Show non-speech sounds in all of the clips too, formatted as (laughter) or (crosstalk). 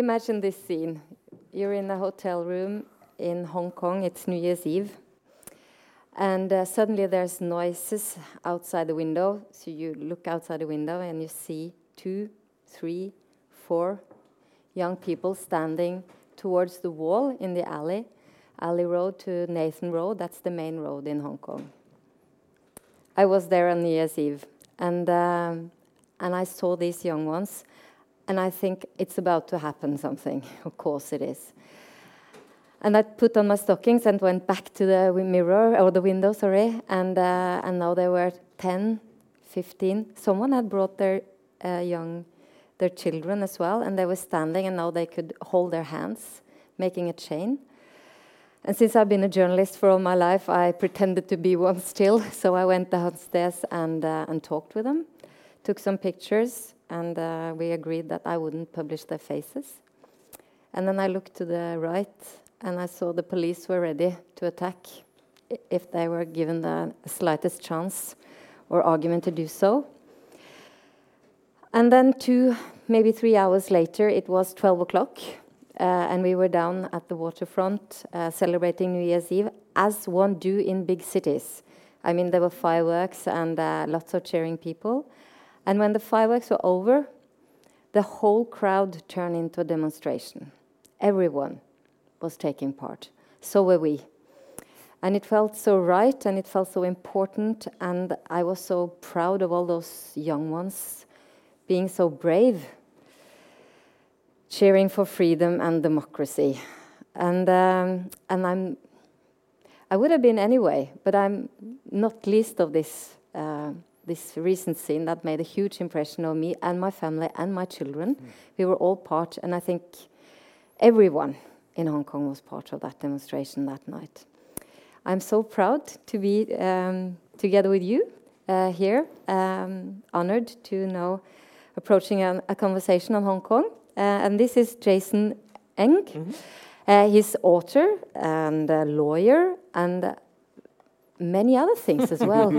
imagine this scene. You're in a hotel room in Hong Kong, it's New Year's Eve. And uh, suddenly there's noises outside the window. So you look outside the window and you see two, three, four young people standing towards the wall in the alley, Alley Road to Nathan Road. That's the main road in Hong Kong. I was there on New Year's Eve, and um, and I saw these young ones, and I think it's about to happen something. (laughs) of course it is. And I put on my stockings and went back to the mirror or the window, sorry, and uh, and now there were 10, 15. Someone had brought their uh, young, their children as well, and they were standing, and now they could hold their hands, making a chain. And since I've been a journalist for all my life, I pretended to be one still. (laughs) So I went downstairs and, uh, and talked with them, took some pictures, and uh, we agreed that I wouldn't publish their faces. And then I looked to the right, and I saw the police were ready to attack if they were given the slightest chance or argument to do so. And then two, maybe three hours later, it was 12 o'clock uh, and we were down at the waterfront uh, celebrating New Year's Eve, as one do in big cities. I mean, there were fireworks and uh, lots of cheering people. And when the fireworks were over, the whole crowd turned into a demonstration. Everyone was taking part. So were we. And it felt so right and it felt so important. And I was so proud of all those young ones being so brave cheering for freedom and democracy. And, um, and I'm, I would have been anyway, but I'm not least of this, uh, this recent scene that made a huge impression on me and my family and my children. Mm. We were all part, and I think everyone in Hong Kong was part of that demonstration that night. I'm so proud to be um, together with you uh, here, um, honored to know approaching a, a conversation on Hong Kong. Uh, and this is Jason Ng. Mm -hmm. uh, he's author and a lawyer and many other things as well.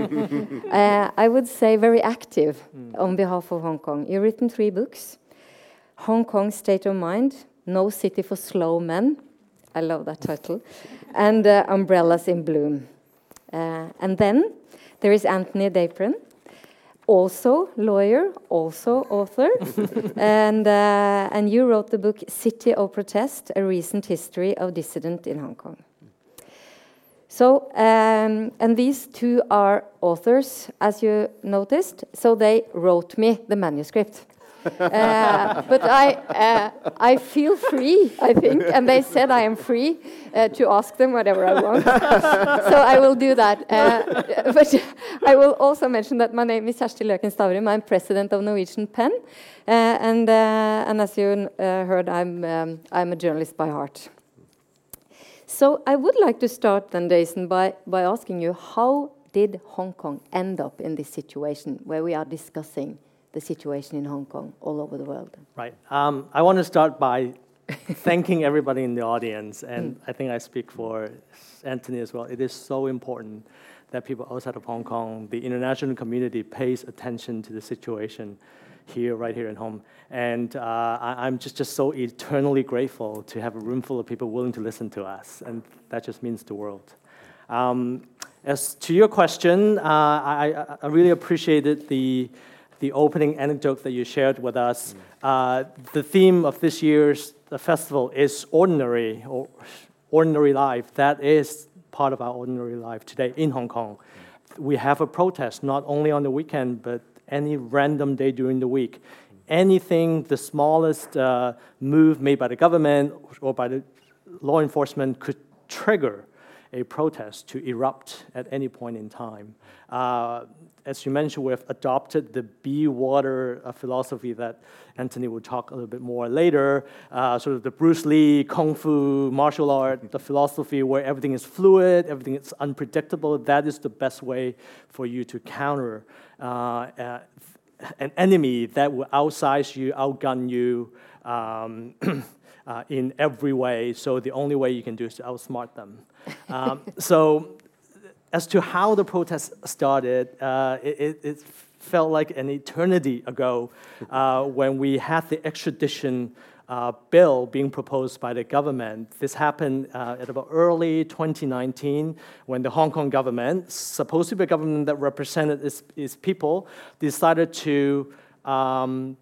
uh, I would say very active mm. on behalf of Hong Kong. You've written three books Hong Kong State of Mind, No City for Slow Men. I love that title. (laughs) and uh, Umbrellas in Bloom. Uh, and then there is Antony Dapiran also lawyer, also author, (laughs) and uh, and you wrote the book "City of Protest: A Recent History of Dissident in Hong Kong." So, um, and these two are authors, as you noticed. So they wrote me the manuscript. (laughs) Uh, but I, uh, I feel free, I think, and they said I am free uh, to ask them whatever I want. (laughs) so I will do that. Uh, (laughs) but I will also mention that my name is Kjersti Løken Stavrum. I'm president of Norwegian PEN, uh, and, and as you heard, I'm, um, I'm a journalist by heart. So I would like to start then, Jason, by, by asking you how did Hong Kong end up in this situation where we are discussing the situation in Hong Kong all over the world. Right. Um, I want to start by thanking everybody in the audience, and mm. I think I speak for Antony as well. It is so important that people outside of Hong Kong, the international community, pays attention to the situation here, right here at home. And uh, I, am just, just so eternally grateful to have a room full of people willing to listen to us, and that just means the world. Um, as to your question, uh, I, I, really appreciated the the opening anecdote that you shared with us. Uh, the theme of this year's festival is ordinary or ordinary life. That is part of our ordinary life today in Hong Kong. We have a protest not only on the weekend but any random day during the week. Anything, the smallest uh, move made by the government or by the law enforcement could trigger a protest to erupt at any point in time. Uh, as you mentioned, we've adopted the be water uh, philosophy that Anthony will talk a little bit more later, uh, sort of the Bruce Lee, Kung Fu, martial art, the philosophy where everything is fluid, everything is unpredictable. That is the best way for you to counter uh, uh an enemy that will outsize you, outgun you. Um, (clears throat) uh, in every way, so the only way you can do is to outsmart them. Um, so as to how the protest started, uh, it, it, felt like an eternity ago uh, when we had the extradition uh, bill being proposed by the government. This happened uh, at about early 2019 when the Hong Kong government, supposed to be a government that represented its, its people, decided to um,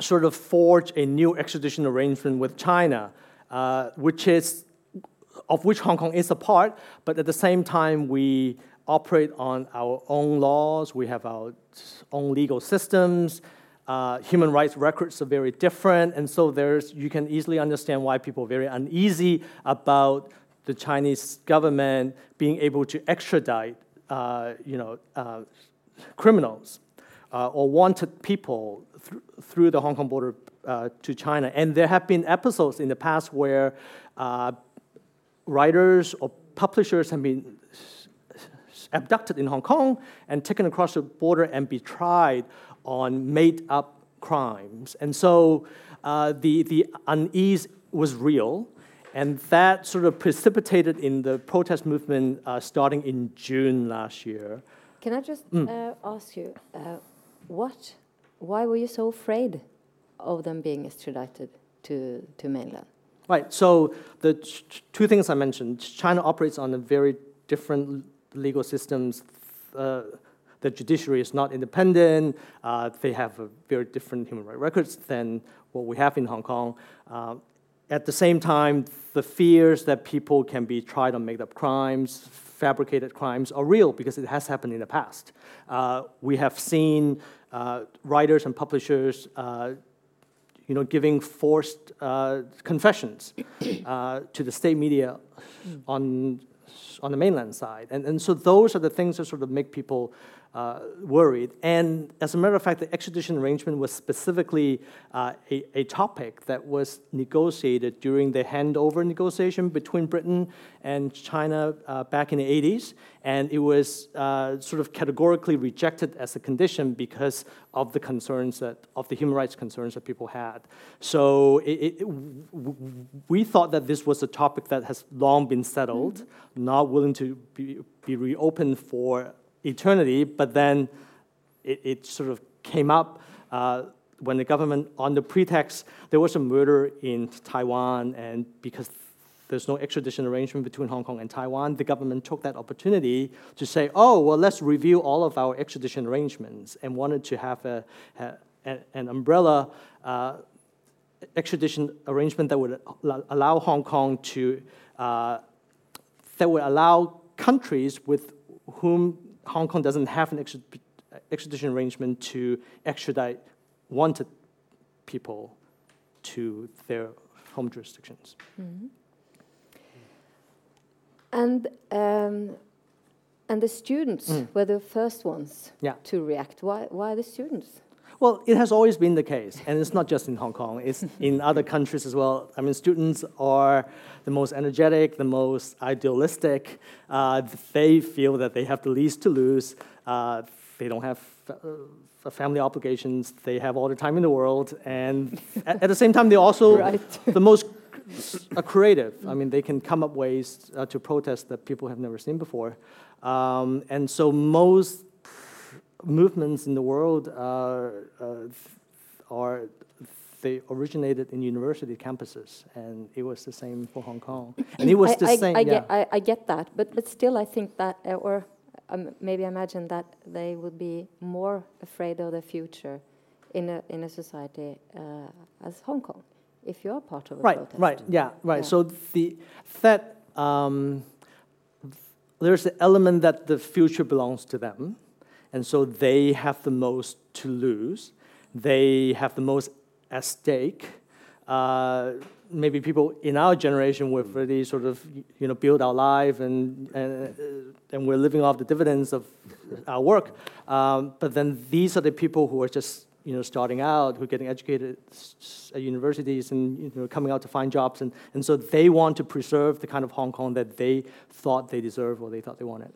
sort of forge a new extradition arrangement with China, uh, which is of which Hong Kong is a part, but at the same time we operate on our own laws. We have our own legal systems. Uh, human rights records are very different, and so there's you can easily understand why people are very uneasy about the Chinese government being able to extradite, uh, you know, uh, criminals uh, or wanted people th- through the Hong Kong border uh, to China. And there have been episodes in the past where uh, writers or publishers have been abducted in Hong Kong and taken across the border and be tried on made up crimes. And so uh, the, the unease was real. And that sort of precipitated in the protest movement uh, starting in June last year. Can I just mm. uh, ask you, uh, what, why were you so afraid of them being extradited to, to mainland? Right. So the two things I mentioned, China operates on a very different legal systems. Uh, the judiciary is not independent. Uh, they have a very different human rights records than what we have in Hong Kong. Uh, at the same time, the fears that people can be tried on made-up crimes, fabricated crimes, are real because it has happened in the past. Uh, we have seen uh, writers and publishers uh, you know, giving forced uh, confessions uh, to the state media on, on the mainland side. And, and so those are the things that sort of make people uh, worried. And as a matter of fact, the extradition arrangement was specifically uh, a, a, topic that was negotiated during the handover negotiation between Britain and China uh, back in the 80s. And it was uh, sort of categorically rejected as a condition because of the concerns that, of the human rights concerns that people had. So it, it, we thought that this was a topic that has long been settled, mm-hmm. not willing to be, be reopened for eternity, but then it, it sort of came up uh, when the government, on the pretext there was a murder in Taiwan, and because there's no extradition arrangement between Hong Kong and Taiwan, the government took that opportunity to say, oh, well, let's review all of our extradition arrangements, and wanted to have a, a an umbrella uh, extradition arrangement that would allow Hong Kong to, uh, that would allow countries with whom Hong Kong doesn't have an extradition arrangement to extradite wanted people to their home jurisdictions. Mm-hmm. And um, and the students mm. were the first ones yeah. to react. Why why the students? Well, it has always been the case, and it's not just in Hong Kong, it's (laughs) in other countries as well. I mean, students are the most energetic, the most idealistic. Uh, they feel that they have the least to lose. Uh, they don't have uh, family obligations. They have all the time in the world. And (laughs) at, at the same time, they're also right. the most uh, creative. I mean, they can come up ways uh, to protest that people have never seen before. Um, and so most movements in the world are, uh, are they originated in university campuses, and it was the same for Hong Kong. And it was I, the I, same. I, yeah. get, I, I, get that, but but still, I think that, uh, or um, maybe imagine that they would be more afraid of the future in a in a society uh, as Hong Kong, if you are part of a right, protest. right, yeah, right. Yeah. So the that um, there's the element that the future belongs to them and so they have the most to lose. They have the most at stake. Uh, maybe people in our generation we've already sort of you know built our life and and, uh, and we're living off the dividends of our work. Um, but then these are the people who are just you know starting out, who are getting educated at universities and you know coming out to find jobs, and, and so they want to preserve the kind of Hong Kong that they thought they deserved or they thought they wanted.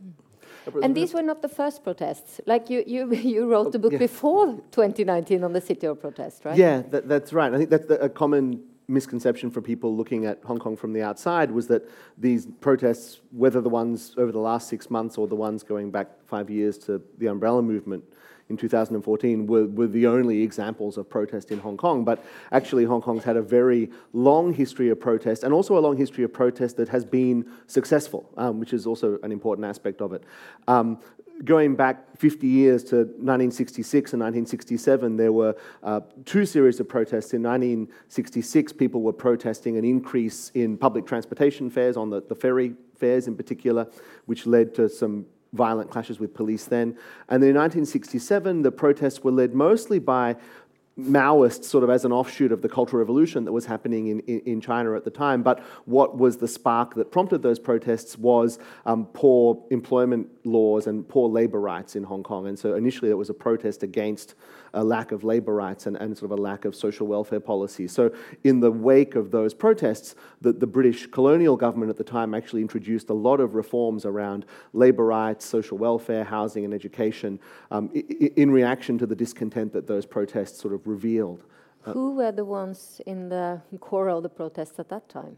And these were not the first protests. Like you, you, (laughs) you wrote the book yeah. before 2019 on the City Hall protest, right? Yeah, that, that's right. I think that's a common misconception for people looking at Hong Kong from the outside was that these protests, whether the ones over the last six months or the ones going back five years to the umbrella movement, in 2014 were, were the only examples of protest in Hong Kong. But actually, Hong Kong's had a very long history of protest and also a long history of protest that has been successful, um, which is also an important aspect of it. Um, going back 50 years to 1966 and 1967, there were uh, two series of protests. In 1966, people were protesting an increase in public transportation fares, on the, the ferry fares in particular, which led to some violent clashes with police then. And then in 1967, the protests were led mostly by Maoists, sort of as an offshoot of the Cultural Revolution that was happening in, in, in, China at the time. But what was the spark that prompted those protests was um, poor employment laws and poor labor rights in Hong Kong. And so initially it was a protest against a lack of labor rights and, and sort of a lack of social welfare policy. So in the wake of those protests, the, the British colonial government at the time actually introduced a lot of reforms around labor rights, social welfare, housing and education um, in reaction to the discontent that those protests sort of revealed. Uh, Who were the ones in the (laughs) core of the protests at that time?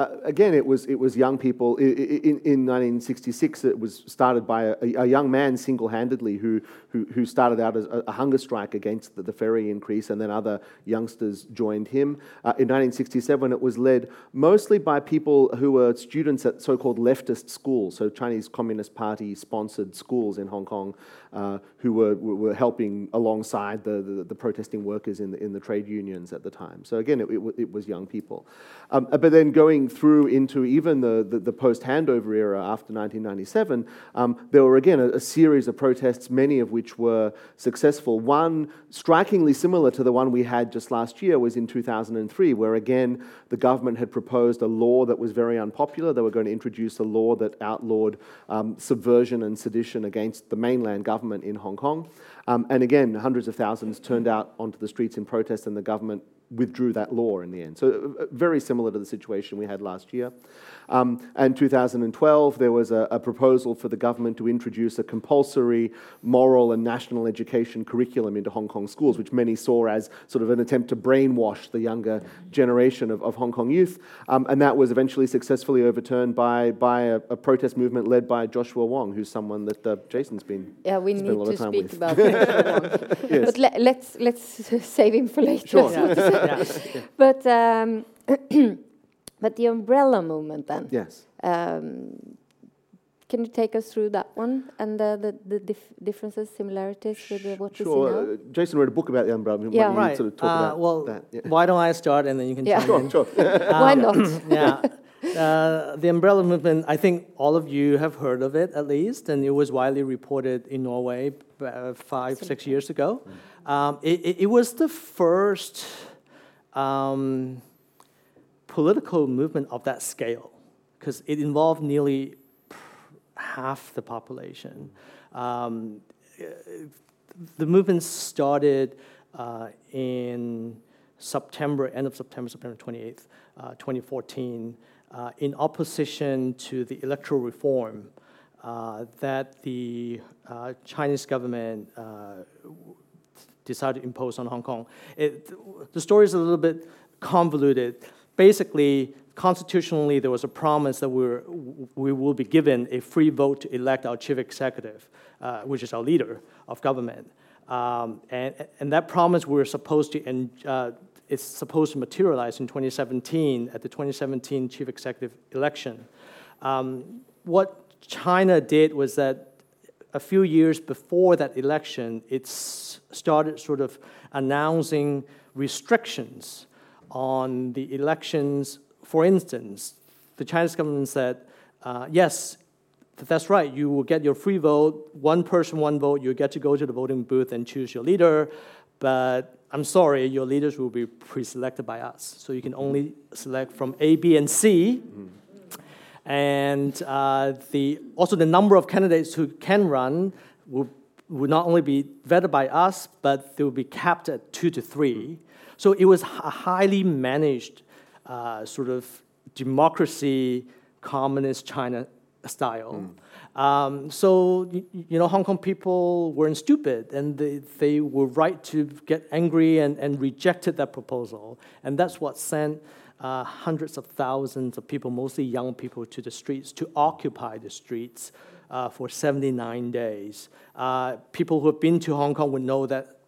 Uh, again, it was, it was young people. In, in, in 1966, it was started by a, a young man single handedly who, who, who, started out as a, a hunger strike against the, the, ferry increase, and then other youngsters joined him. Uh, in 1967, it was led mostly by people who were students at so called leftist schools, so Chinese Communist Party sponsored schools in Hong Kong, uh, who were, were helping alongside the, the, the, protesting workers in the, in the trade unions at the time. So again, it, it, it was young people. Um, but then going through into even the, the, the post handover era after 1997, um, there were again a, a, series of protests, many of which were successful. One strikingly similar to the one we had just last year was in 2003, where again the government had proposed a law that was very unpopular. They were going to introduce a law that outlawed um, subversion and sedition against the mainland government in Hong Kong. Um, and again, hundreds of thousands turned out onto the streets in protest, and the government withdrew that law in the end. So, uh, very similar to the situation we had last year. Um, and 2012, there was a, a, proposal for the government to introduce a compulsory moral and national education curriculum into Hong Kong schools, which many saw as sort of an attempt to brainwash the younger generation of, of Hong Kong youth. Um, and that was eventually successfully overturned by, by a, a, protest movement led by Joshua Wong, who's someone that uh, Jason's been Yeah, we need to speak with. about (laughs) Joshua Wong. yes. But le let's, let's (laughs) save him for later. Sure. Yeah. yeah. But um, (clears throat) But the umbrella movement, then. Yes. Um, can you take us through that one and the, the, the dif differences, similarities with what sure. we see now? Uh, Jason wrote a book about the umbrella movement. Yeah, right. Sort of talk uh, about well, that. Yeah. why don't I start and then you can yeah. chime sure, in? Sure, (laughs) Why not? (laughs) yeah. Uh, the umbrella movement, I think all of you have heard of it at least, and it was widely reported in Norway uh, five, six years ago. Um, it, it, it, was the first um, political movement of that scale, because it involved nearly half the population. Um, the movement started uh, in September, end of September, September 28th, uh, 2014, uh, in opposition to the electoral reform uh, that the uh, Chinese government uh, decided to impose on Hong Kong. It, the story is a little bit convoluted basically, constitutionally, there was a promise that we, were, we will be given a free vote to elect our chief executive, uh, which is our leader of government. Um, and, and that promise we were supposed to, and uh, it's supposed to materialize in 2017 at the 2017 chief executive election. Um, what China did was that a few years before that election, it started sort of announcing restrictions on the elections, for instance, the Chinese government said, uh, yes, that's right, you will get your free vote, one person, one vote, you get to go to the voting booth and choose your leader, but I'm sorry, your leaders will be pre selected by us. So you can only select from A, B, and C. Mm. And uh, the, also, the number of candidates who can run will, will not only be vetted by us, but they will be capped at two to three. So it was a highly managed uh, sort of democracy, communist China style. Mm. Um, so, you know, Hong Kong people weren't stupid and they, they were right to get angry and, and rejected that proposal. And that's what sent uh, hundreds of thousands of people, mostly young people, to the streets to occupy the streets uh, for 79 days. Uh, people who have been to Hong Kong would know that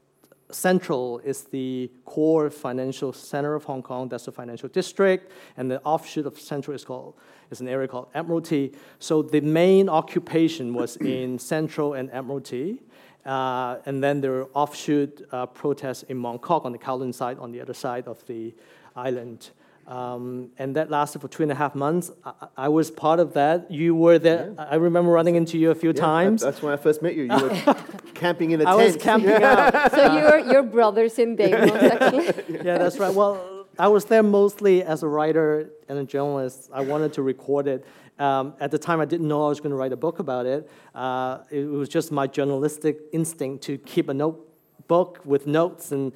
Central is the core financial center of Hong Kong. That's the financial district, and the offshoot of Central is called is an area called Admiralty. So the main occupation was (clears throat) in Central and Admiralty, uh, and then there were offshoot uh, protests in Mong Kok on the Kowloon side, on the other side of the island. Um, and that lasted for two and a half months. I, I was part of that. You were there. Yeah. I remember running into you a few yeah, times. That's when I first met you. You were (laughs) camping in a I tent. I was camping (laughs) out. So you're, you're brothers in Daimon, actually. (laughs) yeah, that's right. Well, I was there mostly as a writer and a journalist. I wanted to record it. Um, at the time, I didn't know I was going to write a book about it. Uh, it was just my journalistic instinct to keep a notebook with notes and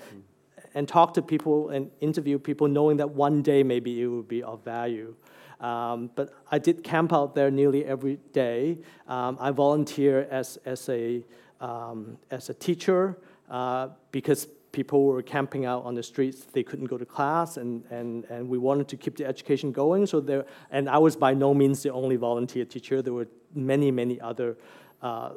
and talk to people and interview people, knowing that one day maybe it would be of value. Um, but I did camp out there nearly every day. Um, I volunteer as, as, a, um, as a teacher uh, because people were camping out on the streets. They couldn't go to class, and, and, and we wanted to keep the education going. So there, and I was by no means the only volunteer teacher. There were many, many other uh,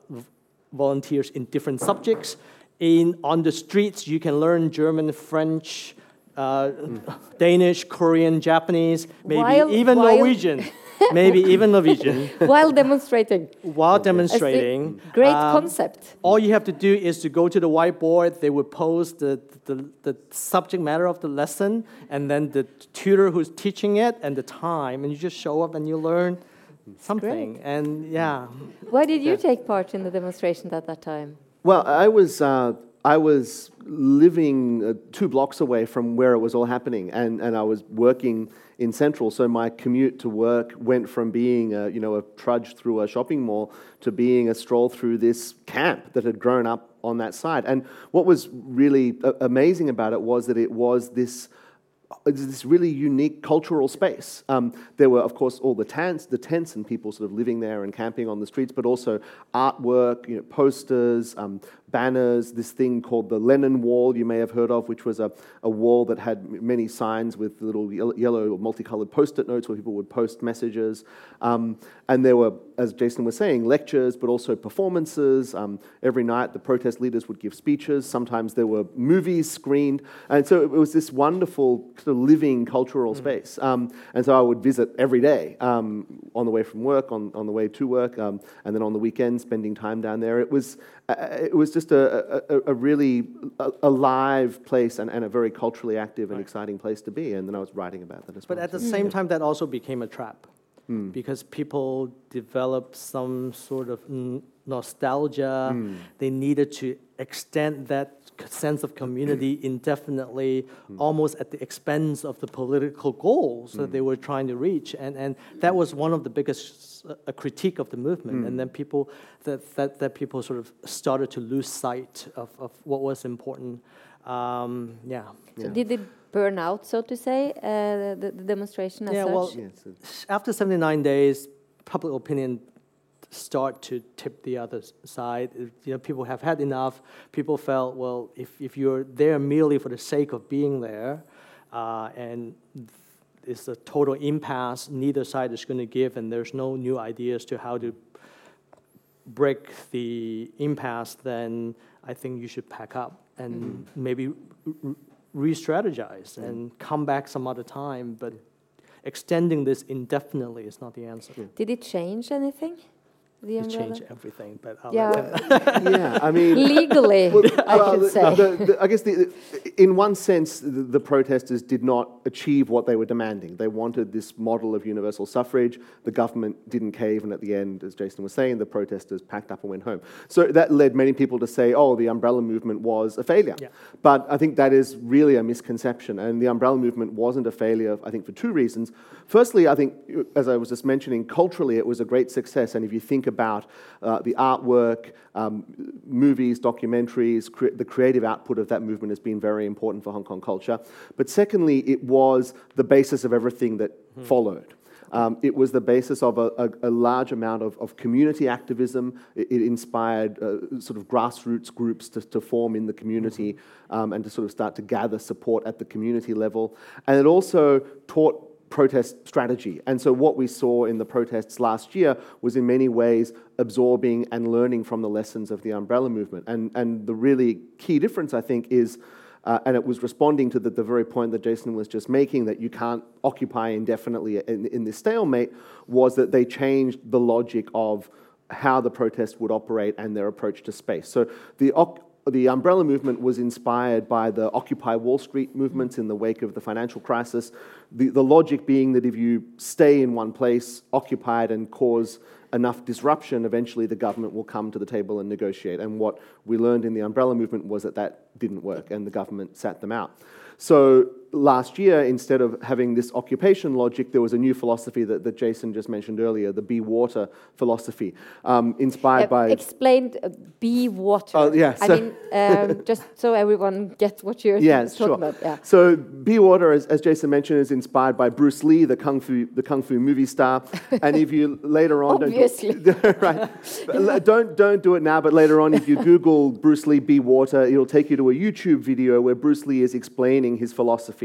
volunteers in different subjects in on the streets you can learn German, French, uh, (laughs) Danish, Korean, Japanese, maybe while, even while Norwegian. (laughs) maybe even Norwegian. (laughs) While demonstrating. While demonstrating. Great um, concept. All you have to do is to go to the whiteboard. They will post the, the, the subject matter of the lesson, and then the tutor who's teaching it, and the time, and you just show up and you learn something. Great. And yeah. Why did you yeah. take part in the demonstration at that time? Well, I was, uh, I was living uh, two blocks away from where it was all happening, and, and I was working in Central. So my commute to work went from being, a, you know, a trudge through a shopping mall to being a stroll through this camp that had grown up on that side. And what was really uh, amazing about it was that it was this this really unique cultural space. Um, there were, of course, all the tents, the tents, and people sort of living there and camping on the streets, but also artwork, you know, posters, um, banners, this thing called the Lennon Wall, you may have heard of, which was a, a wall that had many signs with little yellow or multicolored post it notes where people would post messages. Um, and there were, as Jason was saying, lectures, but also performances. Um, every night, the protest leaders would give speeches. Sometimes there were movies screened. And so it was this wonderful sort of living cultural mm. space. Um, and so I would visit every day um, on the way from work, on, on the way to work, um, and then on the weekend, spending time down there. It was, it was just a, a, a really alive place and, and, a very culturally active and right. exciting place to be. And then I was writing about that as but well. But at the same time, that also became a trap mm. because people developed some sort of nostalgia. Mm. They needed to extend that sense of community (clears throat) indefinitely, mm. almost at the expense of the political goals that they were trying to reach. And, and that was one of the biggest uh, critique of the movement. And then people, that, that, that people sort of started to lose sight of, of what was important. Um, yeah. So yeah. did it burn out, so to say, uh, the, the, demonstration as yeah, such? Well, after 79 days, public opinion start to tip the other side. You know, people have had enough. People felt, well, if, if you're there merely for the sake of being there, uh, and it's a total impasse, neither side is going to give, and there's no new ideas to how to break the impasse, then I think you should pack up and mm-hmm. maybe re-strategize mm-hmm. and come back some other time. But extending this indefinitely is not the answer. Did it change anything? The umbrella? change everything, but I'll yeah, (laughs) yeah. I mean, (laughs) legally, (laughs) well, I well, should the, say. The, the, I guess, in one sense, the, protesters did not achieve what they were demanding. They wanted this model of universal suffrage. The government didn't cave, and at the end, as Jason was saying, the protesters packed up and went home. So that led many people to say, "Oh, the umbrella movement was a failure." Yeah. But I think that is really a misconception, and the umbrella movement wasn't a failure. I think for two reasons. Firstly, I think, as I was just mentioning, culturally, it was a great success, and if you think about uh, the artwork, um, movies, documentaries, cre- the creative output of that movement has been very important for Hong Kong culture. But secondly, it was the basis of everything that mm. followed. Um, it was the basis of a, a, a large amount of, of, community activism. It, it inspired uh, sort of grassroots groups to, to form in the community mm-hmm. um, and to sort of start to gather support at the community level. And it also taught protest strategy. And so, what we saw in the protests last year was in many ways absorbing and learning from the lessons of the umbrella movement. And, and the really key difference, I think, is. Uh, and it was responding to the, the, very point that Jason was just making that you can't occupy indefinitely in, in this stalemate, was that they changed the logic of how the protest would operate and their approach to space. So the the umbrella movement was inspired by the Occupy Wall Street movements in the wake of the financial crisis. The, the logic being that if you stay in one place, occupied, and cause enough disruption, eventually the government will come to the table and negotiate. And what we learned in the umbrella movement was that that didn't work, and the government sat them out. So last year, instead of having this occupation logic, there was a new philosophy that, that Jason just mentioned earlier, the be water philosophy, um, inspired uh, by. Explained uh, be water. Oh, yeah. So I mean, um, (laughs) just so everyone gets what you're yeah, talking sure. about. Yeah. So be water, as, as Jason mentioned, is inspired by Bruce Lee, the kung fu, the kung fu movie star. (laughs) and if you later on. Obviously. Don't, (laughs) right. don't, don't do it now, but later on, if you Google Bruce Lee be water, it'll take you to a YouTube video where Bruce Lee is explaining his philosophy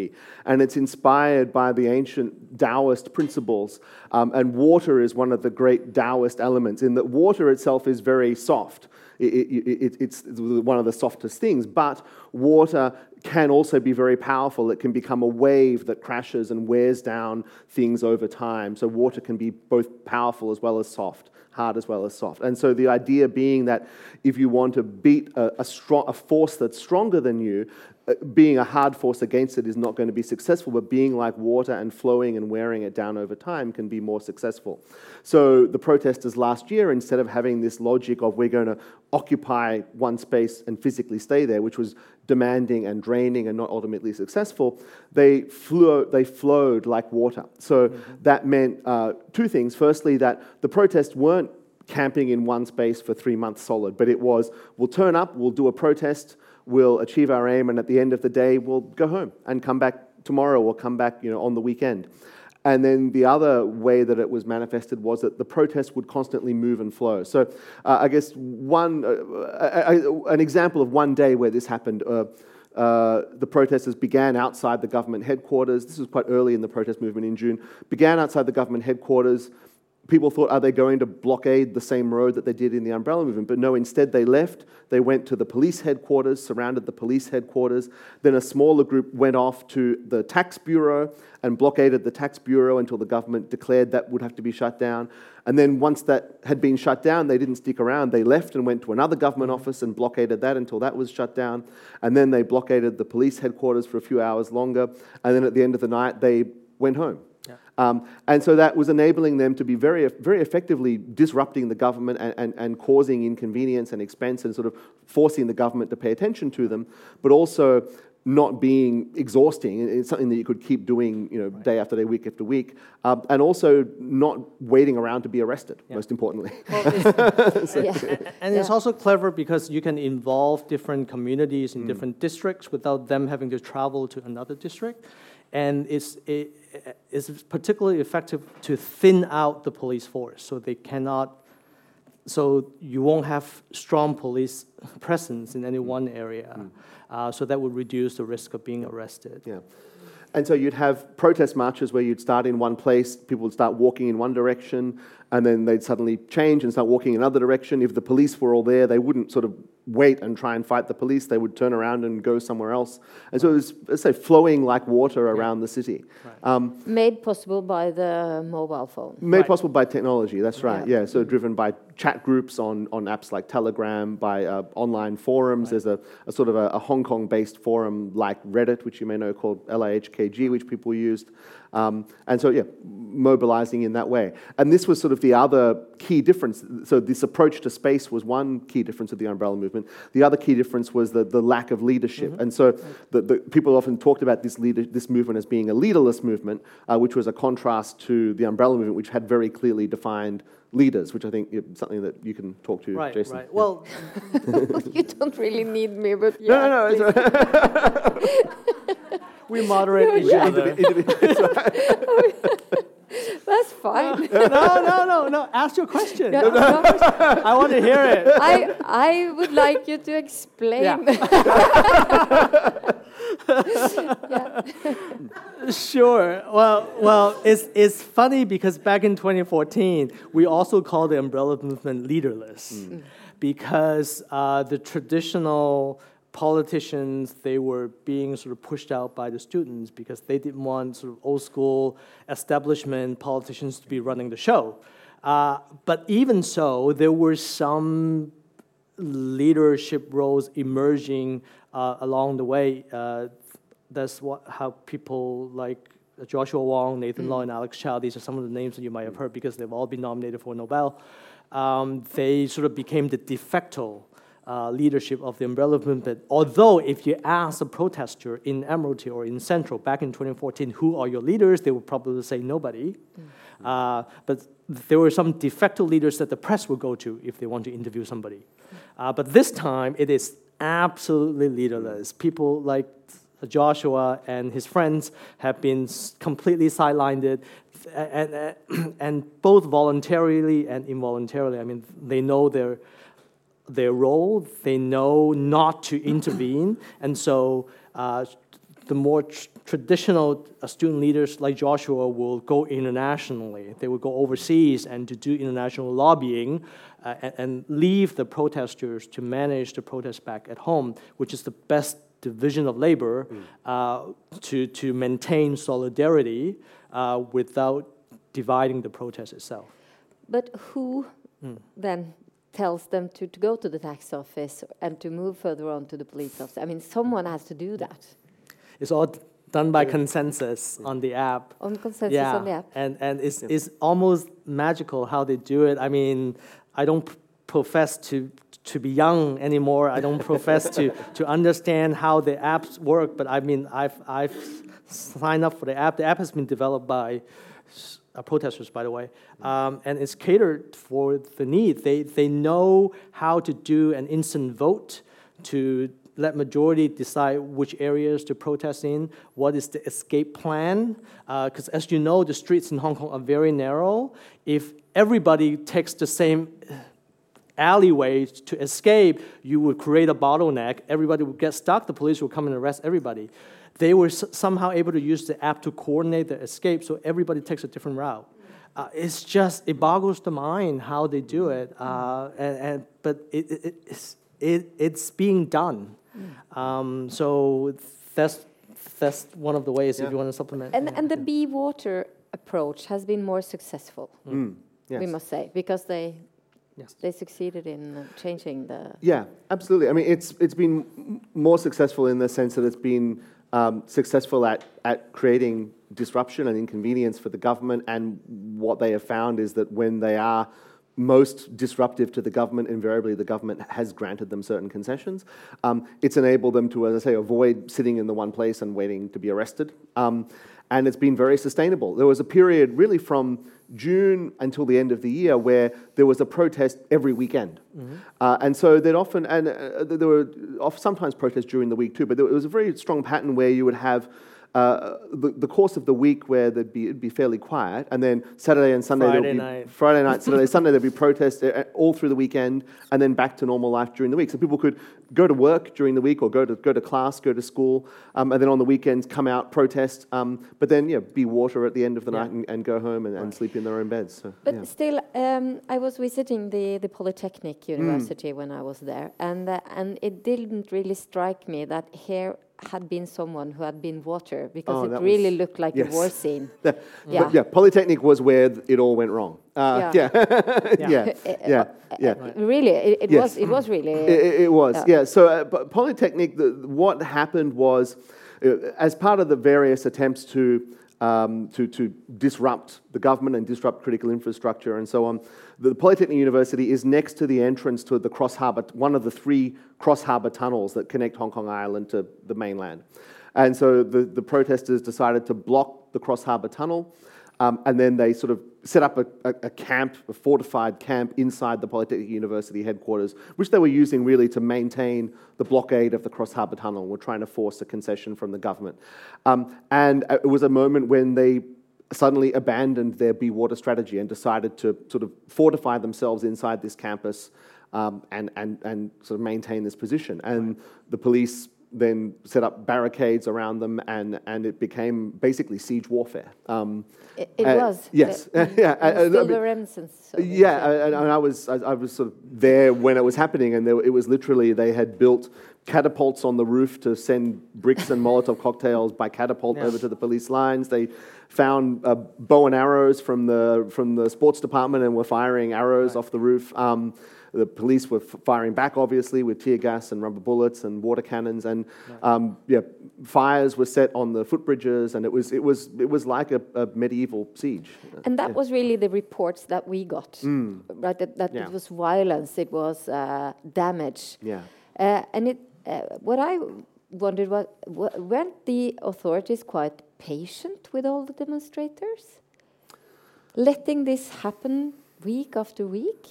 and it's inspired by the ancient Taoist principles. Um, and water is one of the great Taoist elements, in that water itself is very soft. It, it, it, it's one of the softest things, but water can also be very powerful. It can become a wave that crashes and wears down things over time. So, water can be both powerful as well as soft hard as well as soft. And so the idea being that if you want to beat a, a, strong, a force that's stronger than you, being a hard force against it is not going to be successful, but being like water and flowing and wearing it down over time can be more successful. So the protesters last year, instead of having this logic of we're going to occupy one space and physically stay there, which was demanding and draining and not ultimately successful, they, flew, they flowed like water. So mm-hmm. that meant uh, two things. Firstly, that the protests weren't camping in one space for three months solid, but it was we'll turn up, we'll do a protest we'll achieve our aim, and at the end of the day, we'll go home and come back tomorrow or come back you know, on the weekend. And then the other way that it was manifested was that the protest would constantly move and flow. So uh, I guess one, uh, uh, an example of one day where this happened. Uh, uh, the protesters began outside the government headquarters. This was quite early in the protest movement in June. Began outside the government headquarters people thought, are they going to blockade the same road that they did in the umbrella movement? But no, instead they left. They went to the police headquarters, surrounded the police headquarters. Then a smaller group went off to the tax bureau and blockaded the tax bureau until the government declared that would have to be shut down. And then once that had been shut down, they didn't stick around. They left and went to another government office and blockaded that until that was shut down. And then they blockaded the police headquarters for a few hours longer. And then at the end of the night, they went home. Yeah. Um, and so that was enabling them to be very, very effectively disrupting the government and, and, and causing inconvenience and expense and sort of forcing the government to pay attention to them, but also not being exhausting. It's something that you could keep doing, you know, right. day after day, week after week, uh, and also not waiting around to be arrested. Yeah. Most importantly, (laughs) well, (laughs) so, yeah. and, and yeah. it's also clever because you can involve different communities in mm. different districts without them having to travel to another district and it's, it, it's particularly effective to thin out the police force so they cannot so you won't have strong police presence in any one area mm. uh, so that would reduce the risk of being arrested yeah and so you'd have protest marches where you'd start in one place, people would start walking in one direction, and then they'd suddenly change and start walking in another direction. If the police were all there, they wouldn't sort of wait and try and fight the police. They would turn around and go somewhere else. And so it was, let's say, flowing like water around yeah. the city. Right. Um, made possible by the mobile phone. Made right. possible by technology, that's right. Yeah, yeah. so driven by chat groups on, on apps like Telegram, by uh, online forums. Right. There's a, a, sort of a, a Hong Kong-based forum like Reddit, which you may know called LIHKG, which people used. Um, and so, yeah, mobilizing in that way. And this was sort of the other key difference. So, this approach to space was one key difference of the umbrella movement. The other key difference was the, the lack of leadership. Mm-hmm. And so, the, the, people often talked about this, leader, this movement as being a leaderless movement, uh, which was a contrast to the umbrella movement, which had very clearly defined leaders, which I think is something that you can talk to, right, Jason. Right. Well, (laughs) you don't really need me, but (laughs) yeah. No, no, no (laughs) we moderate each other. Fine. (laughs) no, no, no, no. Ask your question. No, no, I want to hear it. (laughs) I, I would like you to explain. (laughs) Yeah. Sure. Well, well, it's it's funny because back in 2014, we also called the umbrella movement leaderless, because uh, the traditional politicians they were being sort of pushed out by the students because they didn't want sort of old school establishment politicians to be running the show. Uh, but even so, there were some leadership roles emerging uh, along the way. Uh, that's what how people like Joshua Wong, Nathan Law, and Alex Chow. These are some of the names that you might have heard because they've all been nominated for Nobel. Um, they sort of became the de facto uh, leadership of the umbrella movement. Although, if you ask a protester in Admiralty or in Central back in 2014, who are your leaders, they would probably say nobody. Uh, but there were some de facto leaders that the press would go to if they want to interview somebody. Uh, but this time, it is absolutely leaderless. People like Joshua and his friends have been completely sidelined, and, and, (clears throat) and both voluntarily and involuntarily. I mean, they know their their role. They know not to intervene, and so uh, the more tr- traditional uh, student leaders like Joshua will go internationally. They will go overseas and to do international lobbying, uh, and, and leave the protesters to manage the protest back at home, which is the best division of labor uh, to to maintain solidarity uh, without dividing the protest itself. But who then tells them to, to go to the tax office and to move further on to the police office? I mean, someone has to do that It's all done by consensus on the app. on consensus yeah, on the app. and and it's it's almost magical how they do it. I mean, I don't profess to to be young anymore. I don't profess to to understand how the apps work, but I mean, I've I've signed up for the app. The app has been developed by s- uh, protesters, by the way, um, and it's catered for the need. They they know how to do an instant vote to let majority decide which areas to protest in, what is the escape plan, because as you know, the streets in Hong Kong are very narrow. If everybody takes the same alleyway to escape, you would create a bottleneck. Everybody would get stuck. The police would come and arrest everybody. They were s- somehow able to use the app to coordinate the escape, so everybody takes a different route. Uh, it's just it boggles the mind how they do it, uh, and, and but it, it, it- it's it, it's being done. Um, so that's that's one of the ways if you want to supplement. And, and the Be Water approach has been more successful, Mm, yes. we must say, because they, Yes. they succeeded in uh, changing the. Yeah, absolutely. I mean, it's it's been m- more successful in the sense that it's been um, successful at at creating disruption and inconvenience for the government. And what they have found is that when they are most disruptive to the government, invariably the government has granted them certain concessions. Um, it's enabled them to, as I say, avoid sitting in the one place and waiting to be arrested. Um, and it's been very sustainable. There was a period really from June until the end of the year where there was a protest every weekend. Uh, and so they'd often, and uh, there were oft- sometimes protests during the week too, but there was a very strong pattern where you would have uh, the, the course of the week where there'd be, it'd be fairly quiet, and then Saturday and Sunday Friday there'd be night. Friday night, (laughs) Saturday, Sunday there'd be protests uh, all through the weekend, and then back to normal life during the week. So people could go to work during the week, or go to go to class, go to school, um, and then on the weekends come out protest, um, but then yeah, be water at the end of the Yeah. night and, and go home and, and sleep in their own beds. So, But yeah. still, um, I was visiting the, the Polytechnic Mm. University when I was there, and uh, and it didn't really strike me that here had been someone who had been water because Oh, it really was- looked like yes. a war scene. (laughs) But Yeah. yeah, Polytechnic was where th- it all went wrong. Uh, yeah, (laughs) Yeah. yeah, yeah, (laughs) yeah. Really, it, it Yes. was it was really. It, it- it was, Yeah. yeah. So, uh, but Polytechnic, the, what happened was, uh, as part of the various attempts to, um, to, to disrupt the government and disrupt critical infrastructure and so on, the Polytechnic University is next to the entrance to the Cross Harbour, one of the three Cross Harbour tunnels that connect Hong Kong Island to the mainland. And so the, the protesters decided to block the Cross Harbour tunnel. Um, and then they sort of set up a, a, a camp, a fortified camp inside the Polytechnic University headquarters, which they were using really to maintain the blockade of the Cross Harbour Tunnel. We're trying to force a concession from the government. Um, and uh, it was a moment when they suddenly abandoned their be water strategy and decided to sort of fortify themselves inside this campus um, and, and, and sort of maintain this position. And the police then set up barricades around them, and, and it became basically siege warfare. Um, It, it uh, was. yes. (laughs) The- Yeah, and I- I still the remnants. yeah, and, and I was I, I was sort of there when it was happening, and there, it was literally they had built catapults on the roof to send bricks and Molotov (laughs) cocktails by catapult Yeah. over to the police lines. They found uh, bow and arrows from the from the sports department and were firing arrows off the roof. Um, the police were f- firing back, obviously, with tear gas and rubber bullets and water cannons, and um, yeah, fires were set on the footbridges, and it was it was it was like a, a medieval siege. And that was really the reports that we got, right? That, that Mm. Yeah. it was violence, it was uh, damage. Yeah. Uh, and it, uh, what I wondered was, wa- weren't the authorities quite patient with all the demonstrators? Letting this happen week after week?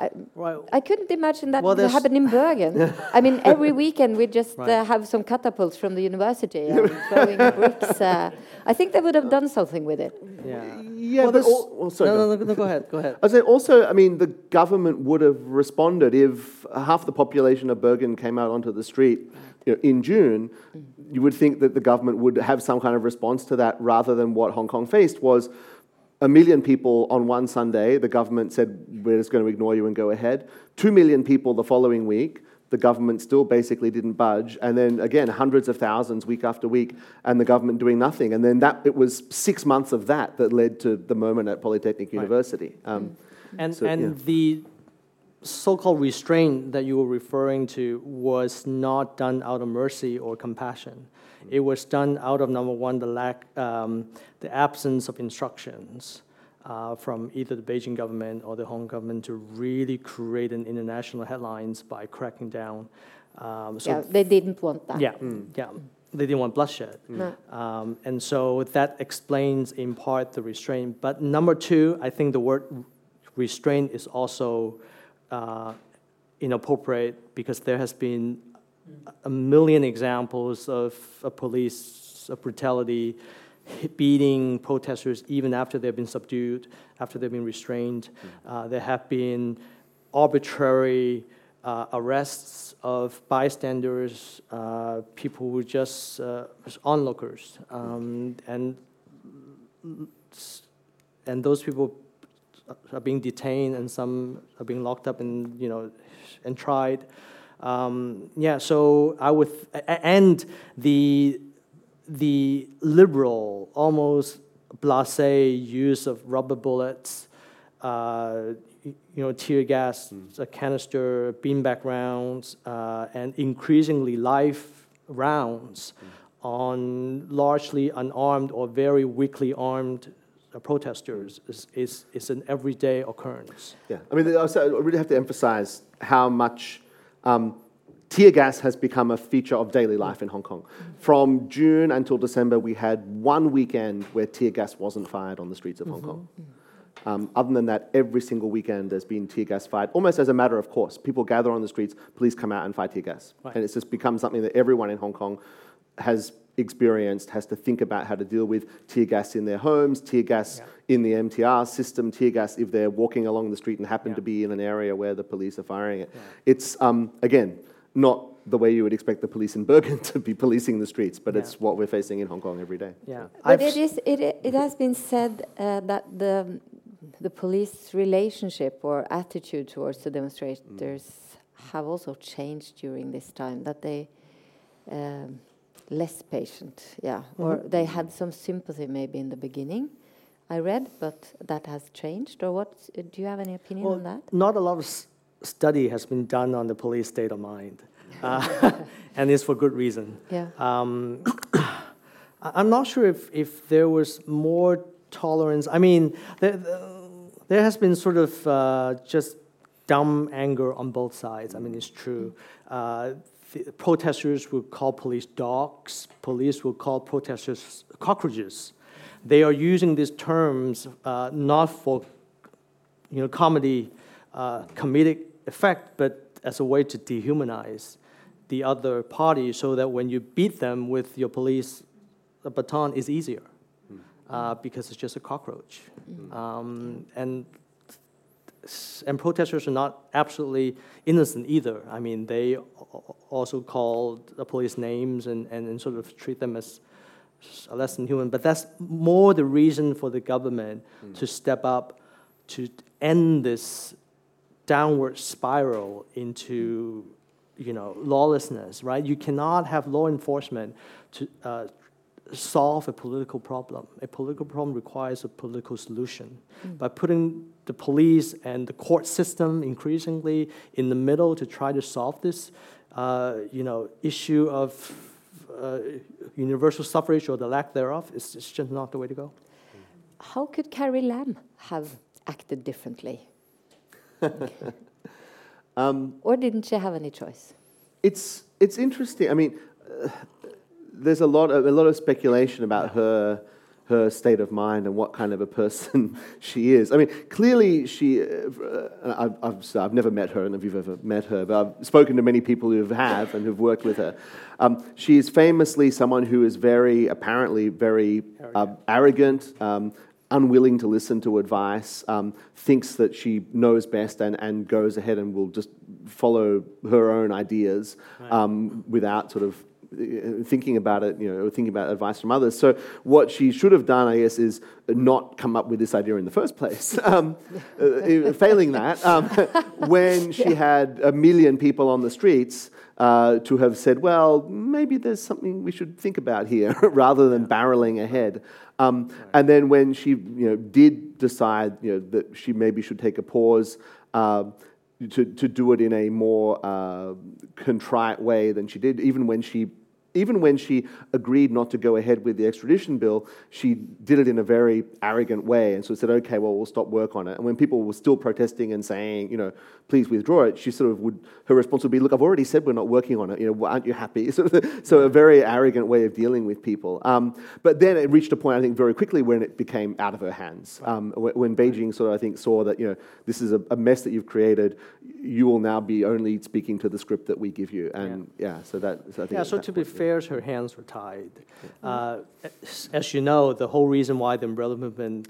I, Right. I couldn't imagine that Well, would happen in Bergen. (laughs) I mean, every weekend we just uh, have some catapults from the university and throwing (laughs) bricks. Uh, I think they would have done something with it. Yeah. Yeah, Well, but this- al- oh, sorry, no, no, no, no, go ahead. Go ahead. (laughs) I say also, I mean, the government would have responded if half the population of Bergen came out onto the street you know, in June. You would think that the government would have some kind of response to that rather than what Hong Kong faced was a million people on one Sunday. The government said, we're just going to ignore you and go ahead. Two million people the following week. The government still basically didn't budge. And then again, hundreds of thousands week after week, and the government doing nothing. And then that it was six months of that that led to the moment at Polytechnic University. Um, And, So, and yeah. the so-called restraint that you were referring to was not done out of mercy or compassion. It was done out of number one, the lack, um, the absence of instructions uh, from either the Beijing government or the Hong Kong government to really create an international headlines by cracking down. Um, so yeah, they didn't want that. yeah, yeah, they didn't want bloodshed. No. Um, and so that explains in part the restraint. But number two, I think the word restraint is also uh, inappropriate because there has been a million examples of, police brutality beating protesters even after they've been subdued, after they've been restrained. Uh, there have been arbitrary uh, arrests of bystanders, uh, people who just uh, onlookers, um, and and those people are being detained, and some are being locked up and you know and tried. Um, yeah, so I would and the the liberal, almost blasé use of rubber bullets, uh, you know, tear gas, a canister, beanbag rounds, uh, and increasingly live rounds on largely unarmed or very weakly armed uh, protesters is, is, is an everyday occurrence. Yeah, I mean, I really have to emphasize how much um, tear gas has become a feature of daily life in Hong Kong. From June until December, we had one weekend where tear gas wasn't fired on the streets of Hong Kong. Um, other than that, every single weekend there's been tear gas fired, almost as a matter of course. People gather on the streets, police come out and fire tear gas. Right. And it's just become something that everyone in Hong Kong has experienced, has to think about how to deal with tear gas in their homes, tear gas Yeah. in the MTR system, tear gas if they're walking along the street and happen Yeah. to be in an area where the police are firing it. It's, um, again, not the way you would expect the police in Bergen (laughs) to be policing the streets, but Yeah. it's what we're facing in Hong Kong every day. Yeah, But I've it is it, it has been said uh, that the the police relationship or attitude towards the demonstrators have also changed during this time. That they um, less patient, yeah, or they had some sympathy maybe in the beginning. I read, but that has changed. Or what? Do you have any opinion Well, on that? Not a lot of s- study has been done on the police state of mind, (laughs) uh, (laughs) and it's for good reason. Yeah. Um, (coughs) I'm not sure if, if there was more tolerance. I mean, there, there has been sort of uh, just dumb anger on both sides. I mean, it's true. Uh, the protesters will call police dogs. Police will call protesters cockroaches. They are using these terms uh, not for you know, comedy, uh, comedic effect, but as a way to dehumanize the other party so that when you beat them with your police baton, it's easier. uh, because it's just a cockroach. Um, and and protesters are not absolutely innocent either. I mean, they also call the police names and, and, and sort of treat them as less than human. But that's more the reason for the government mm. to step up to end this downward spiral into you know lawlessness right you cannot have law enforcement to uh, solve a political problem. A political problem requires a political solution. Mm. By putting the police and the court system increasingly in the middle to try to solve this, uh, you know, issue of uh, universal suffrage or the lack thereof, is it's just not the way to go. How could Carrie Lam have acted differently? (laughs) um, or didn't she have any choice? It's it's interesting. I mean. Uh, there's a lot of a lot of speculation about her her state of mind and what kind of a person (laughs) she is. I mean, clearly she. Uh, I've, I've, I've, never met her, and if you've ever met her, but I've spoken to many people who have and who've worked with her. Um, she is famously someone who is very, apparently, very uh, arrogant. Um, unwilling to listen to advice, um, thinks that she knows best and, and goes ahead and will just follow her own ideas right. um, without sort of thinking about it, you know, or thinking about advice from others. So what she should have done, I guess, is not come up with this idea in the first place. (laughs) Um, uh, failing that, um, (laughs) when she had a million people on the streets, uh, to have said, well, maybe there's something we should think about here, (laughs) rather than barreling ahead. Um, right. And then when she, you know, did decide, you know, that she maybe should take a pause. Uh, to, to do it in a more uh, contrite way than she did, even when she even when she agreed not to go ahead with the extradition bill, she did it in a very arrogant way and of said, okay, well, we'll stop work on it. And when people were still protesting and saying, you know, please withdraw it, she sort of would, her response would be, look, I've already said we're not working on it. You know, aren't you happy? (laughs) so a very arrogant way of dealing with people. Um, but then it reached a point, I think, very quickly when it became out of her hands. Um, when Beijing sort of, I think, saw that, you know, this is a, a, mess that you've created, you will now be only speaking to the script that we give you. And yeah, yeah so that, so I think. Yeah, so to be fair, her hands were tied. Uh, as you know, the whole reason why the umbrella movement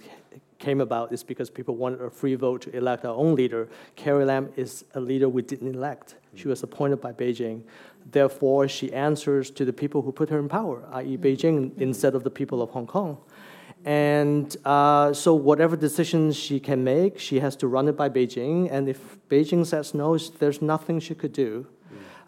came about is because people wanted a free vote to elect our own leader. Carrie Lam is a leader we didn't elect. She was appointed by Beijing. Therefore, she answers to the people who put her in power, i.e., Beijing, instead of the people of Hong Kong. And uh, so, whatever decisions she can make, she has to run it by Beijing. And if Beijing says no, there's nothing she could do.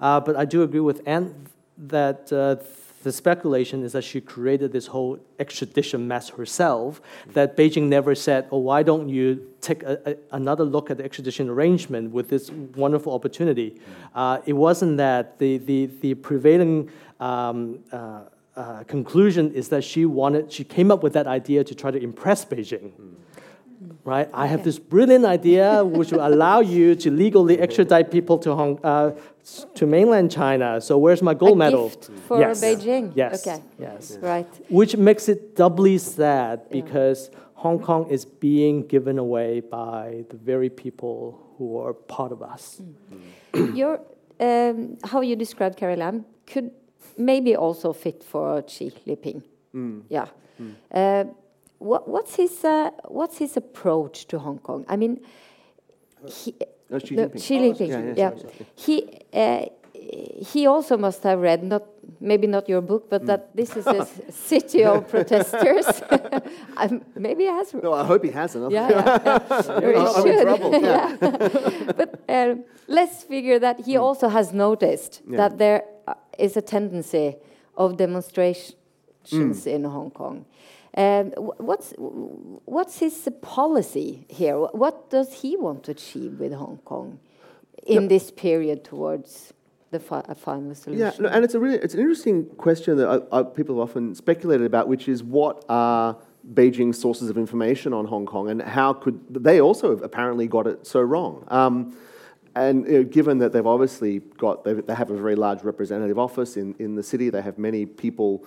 Uh, but I do agree with Ant that uh, the speculation is that she created this whole extradition mess herself, that Beijing never said, oh, why don't you take a, a, another look at the extradition arrangement with this wonderful opportunity? Uh, it wasn't that. The, the, the prevailing um, uh, uh, conclusion is that she wanted, she came up with that idea to try to impress Beijing. Mm right? I have this brilliant idea which will allow you to legally extradite people to Hong, uh, to mainland China. So where's my gold a medal? Gift for yes. Beijing. Yes. Okay. Yes. Right. Which makes it doubly sad because yeah. Hong Kong is being given away by the very people who are part of us. Mm. (clears throat) Your um, how you described Carrie Lam could maybe also fit for Xi Jinping. Mm. Yeah. Mm. Uh, what, what's his uh, what's his approach to Hong Kong? I mean, he, no, Xi Jinping. Xi Jinping. Oh, yeah, yeah. He uh, he also must have read not maybe not your book, but mm. that this is a (laughs) city of protesters. (laughs) maybe he has. No, I hope he hasn't. Yeah, (laughs) yeah, yeah. I'm in trouble. Yeah. but um, let's figure that he mm. also has noticed that there uh, a tendency of demonstrations mm. in Hong Kong. Um, what's what's his policy here? What does he want to achieve with Hong Kong in this period towards the fi final solution? Yeah, and it's a really it's an interesting question that I, I, people have often speculated about, which is what are Beijing's sources of information on Hong Kong, and how could they also have apparently got it so wrong? Um, and you know, given that they've obviously got, they have a very large representative office in, in the city, they have many people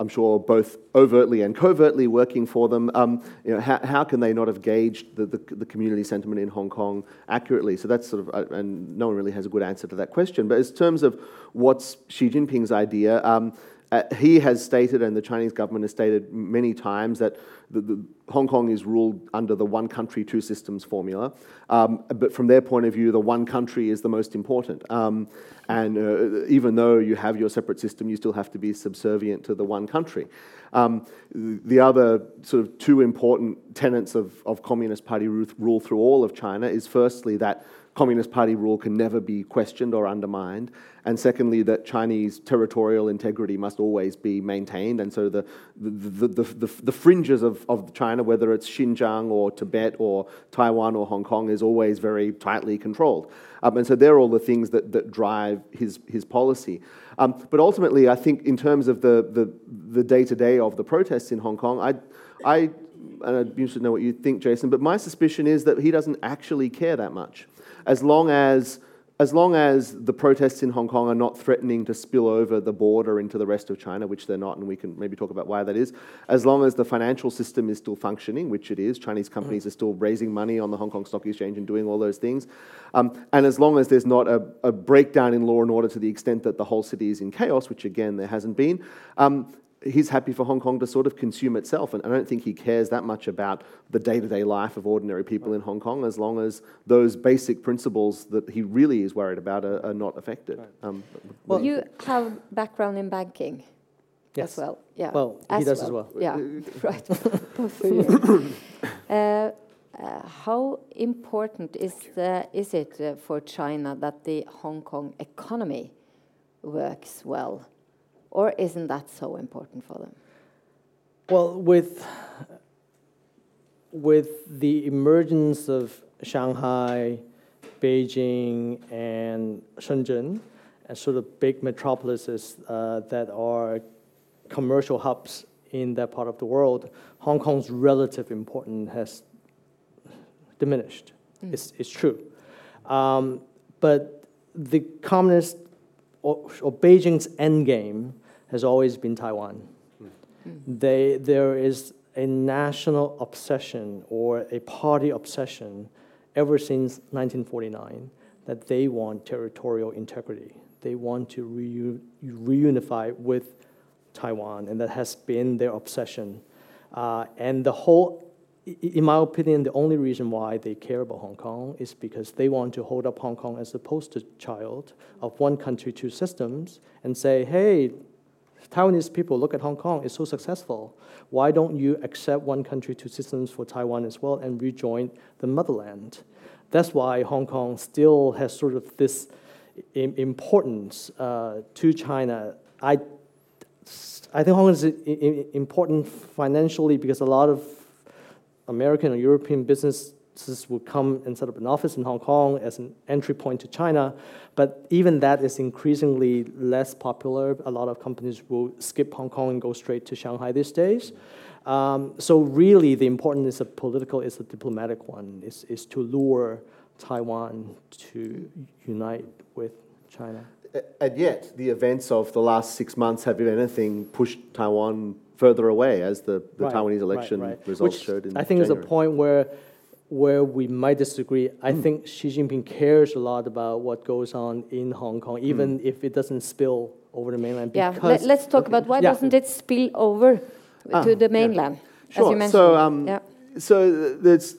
I'm sure, both overtly and covertly working for them. Um, you know, how, how, can they not have gauged the, the, the, community sentiment in Hong Kong accurately? So that's sort of, uh, and no one really has a good answer to that question. But in terms of what's Xi Jinping's idea, um, Uh, he has stated, and the Chinese government has stated many times, that the, the Hong Kong is ruled under the one country, two systems formula. Um, but from their point of view, the one country is the most important. Um, and uh, even though you have your separate system, you still have to be subservient to the one country. Um, the other sort of two important tenets of, of Communist Party rule through all of China is firstly that Communist Party rule can never be questioned or undermined. And secondly, that Chinese territorial integrity must always be maintained. And so the, the, the, the, the fringes of, of China, whether it's Xinjiang or Tibet or Taiwan or Hong Kong, is always very tightly controlled. Um, and so they're all the things that, that drive his, his policy. Um, but ultimately, I think in terms of the, the, the day-to-day of the protests in Hong Kong, I, I, and I'd be interested to know what you think, Jason, but my suspicion is that he doesn't actually care that much as long as as long as the protests in Hong Kong are not threatening to spill over the border into the rest of China, which they're not, and we can maybe talk about why that is, as long as the financial system is still functioning, which it is, Chinese companies mm. are still raising money on the Hong Kong Stock Exchange and doing all those things, um, and as long as there's not a, a, breakdown in law and order to the extent that the whole city is in chaos, which again there hasn't been, um, he's happy for Hong Kong to sort of consume itself. And I don't think he cares that much about the day to day life of ordinary people in Hong Kong as long as those basic principles that he really is worried about are, are not affected. Right. Um, well, you have background in banking yes. as well. Yeah. Well, as he does well. as well. Yeah, (laughs) right. (laughs) Both. Uh, uh, how important is, the, is it uh, for China that the Hong Kong economy works well? Or isn't that so important for them? Well, with, with the emergence of Shanghai, Beijing, and Shenzhen, as sort of big metropolises uh, that are commercial hubs in that part of the world, Hong Kong's relative importance has diminished. Mm. It's, it's true. Um, but the communist or, or Beijing's endgame has always been Taiwan. They, there is a national obsession or a party obsession ever since 1949 that they want territorial integrity. They want to reu reunify with Taiwan, and that has been their obsession. Uh, and the whole, in my opinion, the only reason why they care about Hong Kong is because they want to hold up Hong Kong as a poster child of one country, two systems, and say, hey, Taiwanese people look at Hong Kong, it's so successful. Why don't you accept one country, two systems for Taiwan as well and rejoin the motherland? That's why Hong Kong still has sort of this importance uh, to China. I, I think Hong Kong is important financially because a lot of American or European business would come and set up an office in Hong Kong as an entry point to China. But even that is increasingly less popular. A lot of companies will skip Hong Kong and go straight to Shanghai these days. Um, so really, the importance is a political, is a diplomatic one, is, is to lure Taiwan to unite with China. And yet, the events of the last six months have, if anything, pushed Taiwan further away, as the, the right, Taiwanese election right, right. results Which showed. In I think January. is a point where where we might disagree, I mm. think Xi Jinping cares a lot about what goes on in Hong Kong, even mm. if it doesn't spill over the mainland. Yeah, Let, us talk okay. about why yeah. doesn't it spill over ah, to the mainland, yeah. sure. as you mentioned. So, um, yeah. so there's,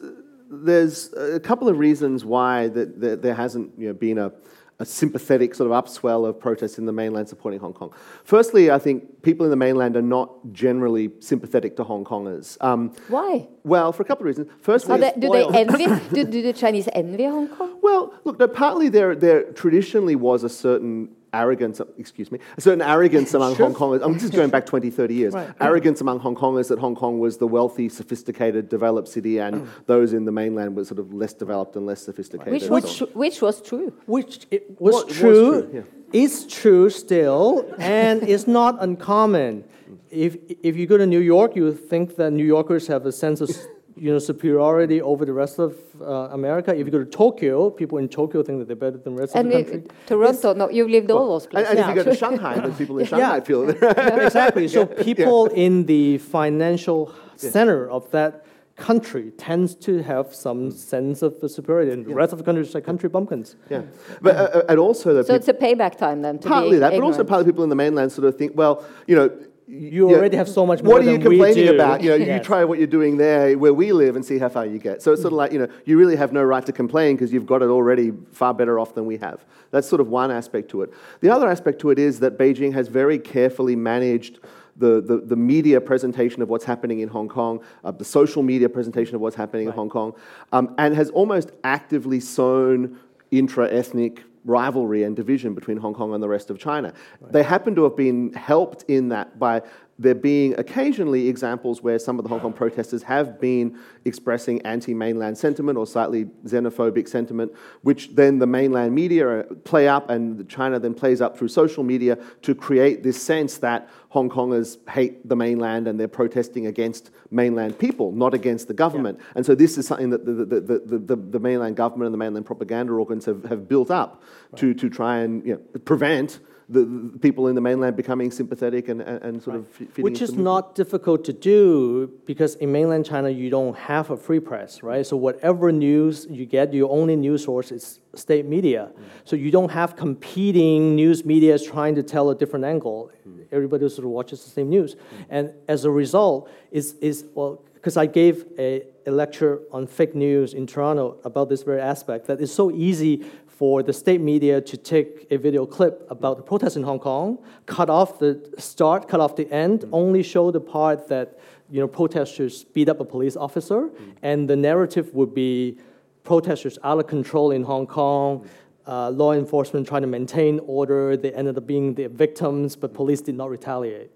there's a couple of reasons why that, that there hasn't you know, been a a sympathetic sort of upswell of protests in the mainland supporting Hong Kong. Firstly, I think people in the mainland are not generally sympathetic to Hong Kongers. Um, Why? Well, for a couple of reasons. Firstly, they, do they envy? (laughs) do, do, the Chinese envy Hong Kong? Well, look, no, partly there, there traditionally was a certain arrogance, excuse me, a certain arrogance among sure. Hong Kongers. I'm just going back 20, 30 years. Right. Arrogance among Hong Kongers that Hong Kong was the wealthy, sophisticated, developed city, and mm. those in the mainland were sort of less developed and less sophisticated. Which was, tr- which was true. Which it was what, true. Was true yeah. Is true still, and it's not uncommon. If, if you go to New York, you think that New Yorkers have a sense of you know, superiority over the rest of uh, America. If you go to Tokyo, people in Tokyo think that they're better than the rest and of the country. Toronto, no, you've lived well, all those places. And, and yeah. if you go to Shanghai, the people in Shanghai yeah. feel yeah, exactly. So people yeah. in the financial center of that country tends to have some sense of the superiority, and the rest of the country is like country bumpkins. Yeah, but uh, and also that So peop- it's a payback time then. To partly be that, but also partly people in the mainland sort of think, well, you know. You yeah, already have so much more What are you complaining about? You know, you try what you're doing there where we live and see how far you get. So it's sort of like, you know, you really have no right to complain because you've got it already far better off than we have. That's sort of one aspect to it. The other aspect to it is that Beijing has very carefully managed the, the, the media presentation of what's happening in Hong Kong, uh, the social media presentation of what's happening in Hong Kong, um, and has almost actively sown intra ethnic rivalry and division between Hong Kong and the rest of China. They happen to have been helped in that by there being occasionally examples where some of the Hong Kong protesters have been expressing anti mainland sentiment or slightly xenophobic sentiment, which then the mainland media uh, play up and China then plays up through social media to create this sense that Hong Kongers hate the mainland and they're protesting against mainland people, not against the government. And so this is something that the, the, the, the, the, the mainland government and the mainland propaganda organs have, have built up to, to try and you know, prevent the, the people in the mainland becoming sympathetic and, and, and sort of fi- fitting Which is not difficult to do because in mainland China you don't have a free press, right? So whatever news you get, your only news source is state media. Mm. So you don't have competing news media trying to tell a different angle. Mm. Everybody sort of watches the same news, mm. and as a result, is is well because I gave a, a lecture on fake news in Toronto about this very aspect that it's so easy for the state media to take a video clip about the protests in Hong Kong, cut off the start, cut off the end, mm-hmm. only show the part that you know protesters beat up a police officer, mm-hmm. and the narrative would be protesters out of control in Hong Kong. Mm-hmm. Uh, law enforcement trying to maintain order. They ended up being the victims, but police did not retaliate.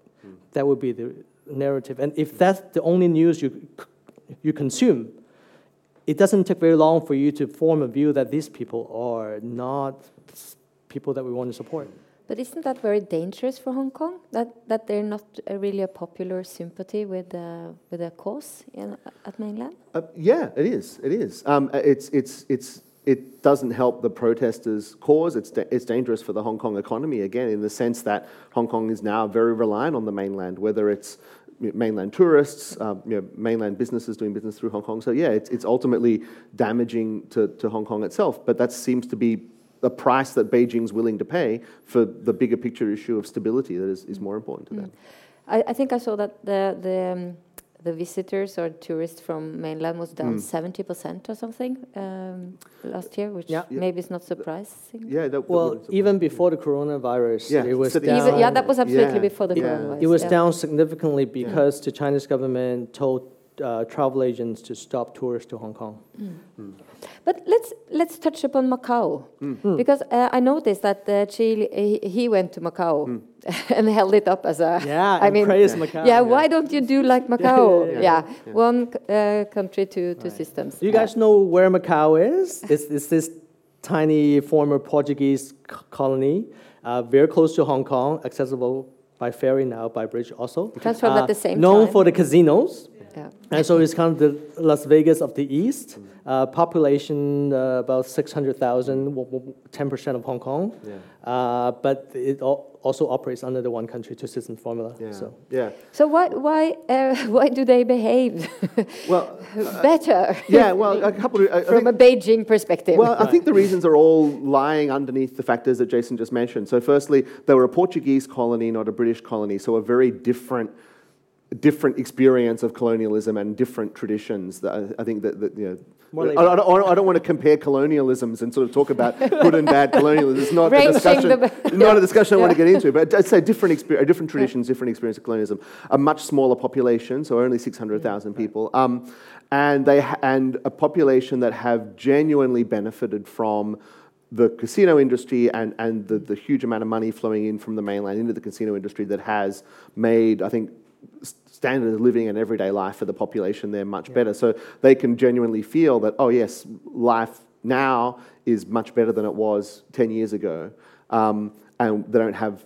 That would be the narrative. And if that's the only news you you consume, it doesn't take very long for you to form a view that these people are not people that we want to support. But isn't that very dangerous for Hong Kong? That that they're not a really a popular sympathy with uh, with a cause in, at mainland. Uh, yeah, it is. It is. Um, it's, it's, it's, it doesn't help the protesters' cause. It's, da- it's dangerous for the Hong Kong economy, again, in the sense that Hong Kong is now very reliant on the mainland, whether it's you know, mainland tourists, um, you know, mainland businesses doing business through Hong Kong. So, yeah, it's, it's ultimately damaging to, to Hong Kong itself. But that seems to be the price that Beijing's willing to pay for the bigger picture issue of stability that is, is more important to them. I, I think I saw that the the um, the visitors or tourists from mainland was down Mm. seventy percent or something um, last year, which Yeah. Yeah. maybe is not surprising. Yeah, that, that Well, even before the coronavirus, Yeah, it was sitting down. Even, yeah, that was absolutely Yeah, before the yeah. coronavirus. It was yeah. down significantly because the Chinese government told uh, travel agents to stop tourists to Hong Kong. But let's let's touch upon Macau Mm. because uh, I noticed that uh, Chile he, he went to Macau Mm. (laughs) and held it up as a Yeah, I mean praise Macau. yeah, why don't you do like Macau? yeah, yeah, yeah. one uh, country, two two Right. systems. Do you guys know where Macau is? It's, it's this tiny former Portuguese c- colony, uh, very close to Hong Kong, accessible by ferry now, by bridge also. Uh, at the same known time. for the casinos. Yeah. And so it's kind of the Las Vegas of the East. Uh, population uh, about 600,000, 10% of Hong Kong. Yeah. Uh, but it al- also operates under the one country, two systems formula. Yeah. So. yeah. So why why uh, (laughs) why do they behave (laughs) Well, better yeah, well, a couple of. I, I from think- a Beijing perspective? Well, I think the reasons are all lying underneath the factors that Jason just mentioned. So, firstly, they were a Portuguese colony, not a British colony, so a very different, different experience of colonialism and different traditions. That I, I think that, that you know. More I, I don't, I don't want to compare colonialisms and sort of talk about good and bad colonialism. It's not a discussion. the- (laughs) not a discussion I want to get into. But I'd say different, exper- different traditions, different experience of colonialism. A much smaller population, so only six hundred thousand people, um, and they ha- and a population that have genuinely benefited from the casino industry and, and the, the huge amount of money flowing in from the mainland into the casino industry that has made, I think, s- standard of living and everyday life for the population there much better. So they can genuinely feel that, oh, yes, life now is much better than it was 10 years ago. Um, and they don't have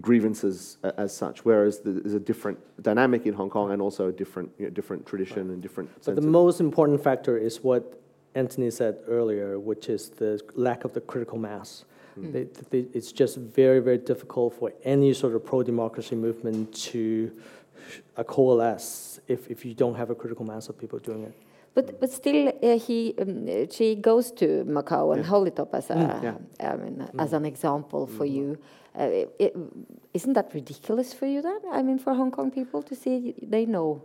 grievances as such, whereas there's a different dynamic in Hong Kong and also a different, you know, different tradition and different But the most important factor is what Antony said earlier, which is the lack of the critical mass. They, they, it's just very, very difficult for any sort of pro-democracy movement to uh, coalesce if, if you don't have a critical mass of people doing it. But but still, uh, he um, Xi goes to Macau and hold it up as a Yeah. I mean, as an example for you. Uh, it, isn't that ridiculous for you then? I mean, for Hong Kong people to see they know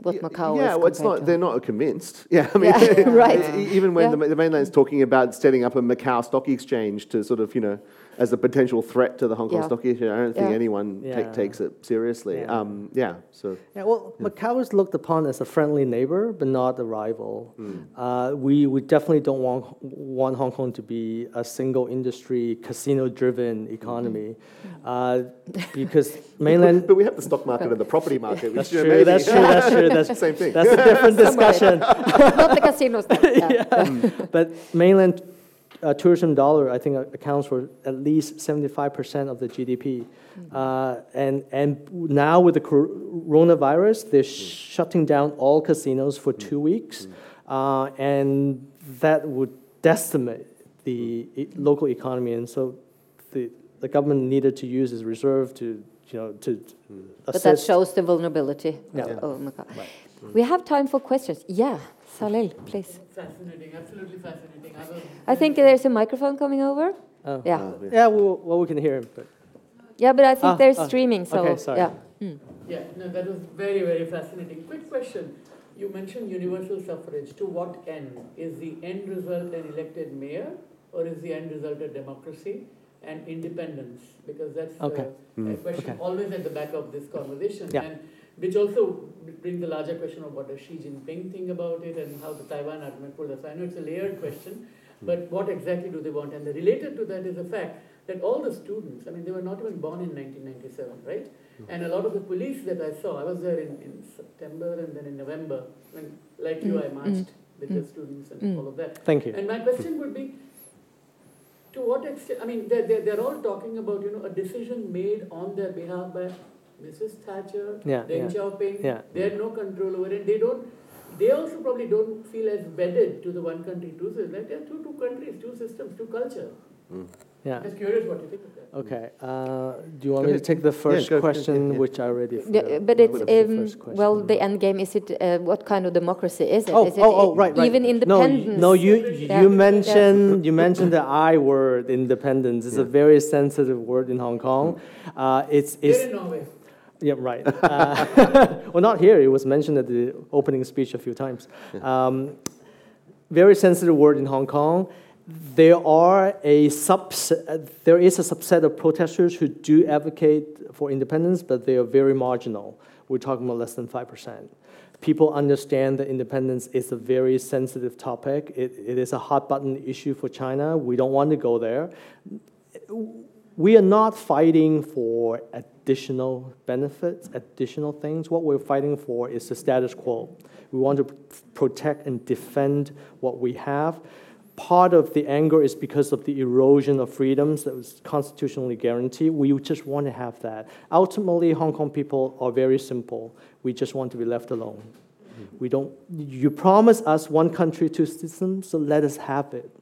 what Macau yeah, is. well, it's not. to- They're not convinced. (laughs) Yeah, I mean, Yeah, (laughs) right. Even when Yeah. the, the mainland's talking about setting up a Macau stock exchange to sort of, you know, as a potential threat to the Hong Kong Yeah. stock exchange, I don't think Yeah. anyone ta- Yeah. takes it seriously. Yeah. Um, yeah. So Yeah, well, Macau is looked upon as a friendly neighbor, but not a rival. Uh, we, we definitely don't want, want Hong Kong to be a single industry, casino driven economy. Uh, because mainland. (laughs) But we have the stock market and the property (laughs) market, which That's you know, true, maybe- that's true, that's true. That's, (laughs) Same thing. that's a different discussion. not the casinos. then, yeah. But mainland uh, tourism dollar, I think, uh, accounts for at least 75% of the GDP. Uh, and, and now with the coronavirus, they're shutting down all casinos for two weeks. Uh, and that would decimate the e- local economy. And so the, the government needed to use its reserve to, you know, to But that shows the vulnerability Yeah. of, of Macau. We have time for questions. Yeah, Salil, please. Fascinating, absolutely fascinating. I was I think there's a microphone coming over. Oh. Yeah, Yeah, well, well, we can hear him. But. yeah, but I think Ah, there's ah, streaming. So okay, sorry. yeah. Yeah, no, that was very, very fascinating. Quick question. You mentioned universal suffrage. To what end? Is the end result an elected mayor or is the end result a democracy and independence? Because that's Okay. the a question Okay. always at the back of this conversation. Yeah. And which also brings the larger question of what does Xi Jinping think about it and how the Taiwan argument pulled us. I know it's a layered question, hmm. but what exactly do they want? And the related to that is the fact that all the students, I mean, they were not even born in 1997, right? Hmm. And a lot of the police that I saw, I was there in, in September and then in November, when, like you, I marched with the students and Mm. all of that. Thank you. And my question would be, to what extent, I mean, they're, they're, they're all talking about, you know, a decision made on their behalf by Mrs. Thatcher, Yeah, Deng yeah. Xiaoping. Yeah. They had no control over it. They don't, they also probably don't feel as wedded to the one country, two systems. Like, there are two, two countries, two systems, two culture. Hmm. Yeah. Just curious what you think of that. Okay. Uh, do you want Go me to take the first go- go- question, yeah. which I already Yeah, forgot? but it's was the um, first question? well, the end game is it uh, what kind of democracy is it? Oh, is it oh, oh, right, right. even No, independence? No, you Yeah. you mentioned you mentioned the I word, independence. It's a very sensitive word in Hong Kong. Uh, it's it's Here in Norway. yeah right. Uh, (laughs) well, not here. It was mentioned at the opening speech a few times. Um, very sensitive word in Hong Kong. There are a subset, there is a subset of protesters who do advocate for independence, but they are very marginal. We're talking about less than 5%. People understand that independence is a very sensitive topic. It, it is a hot button issue for China. We don't want to go there. We are not fighting for additional benefits, additional things. What we're fighting for is the status quo. We want to protect and defend what we have. Part of the anger is because of the erosion of freedoms that was constitutionally guaranteed. We just want to have that. Ultimately, Hong Kong people are very simple. We just want to be left alone. We don't. You promise us one country, two systems, so let us have it,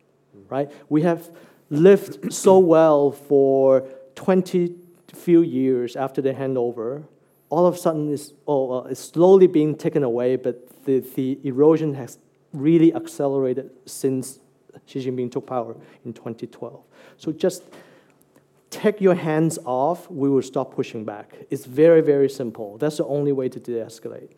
right? We have lived so well for 20 few years after the handover. All of a sudden, it's, oh, well, it's slowly being taken away, but the, the erosion has really accelerated since Xi Jinping took power in 2012. So just take your hands off, we will stop pushing back. It's very, very simple. That's the only way to de escalate.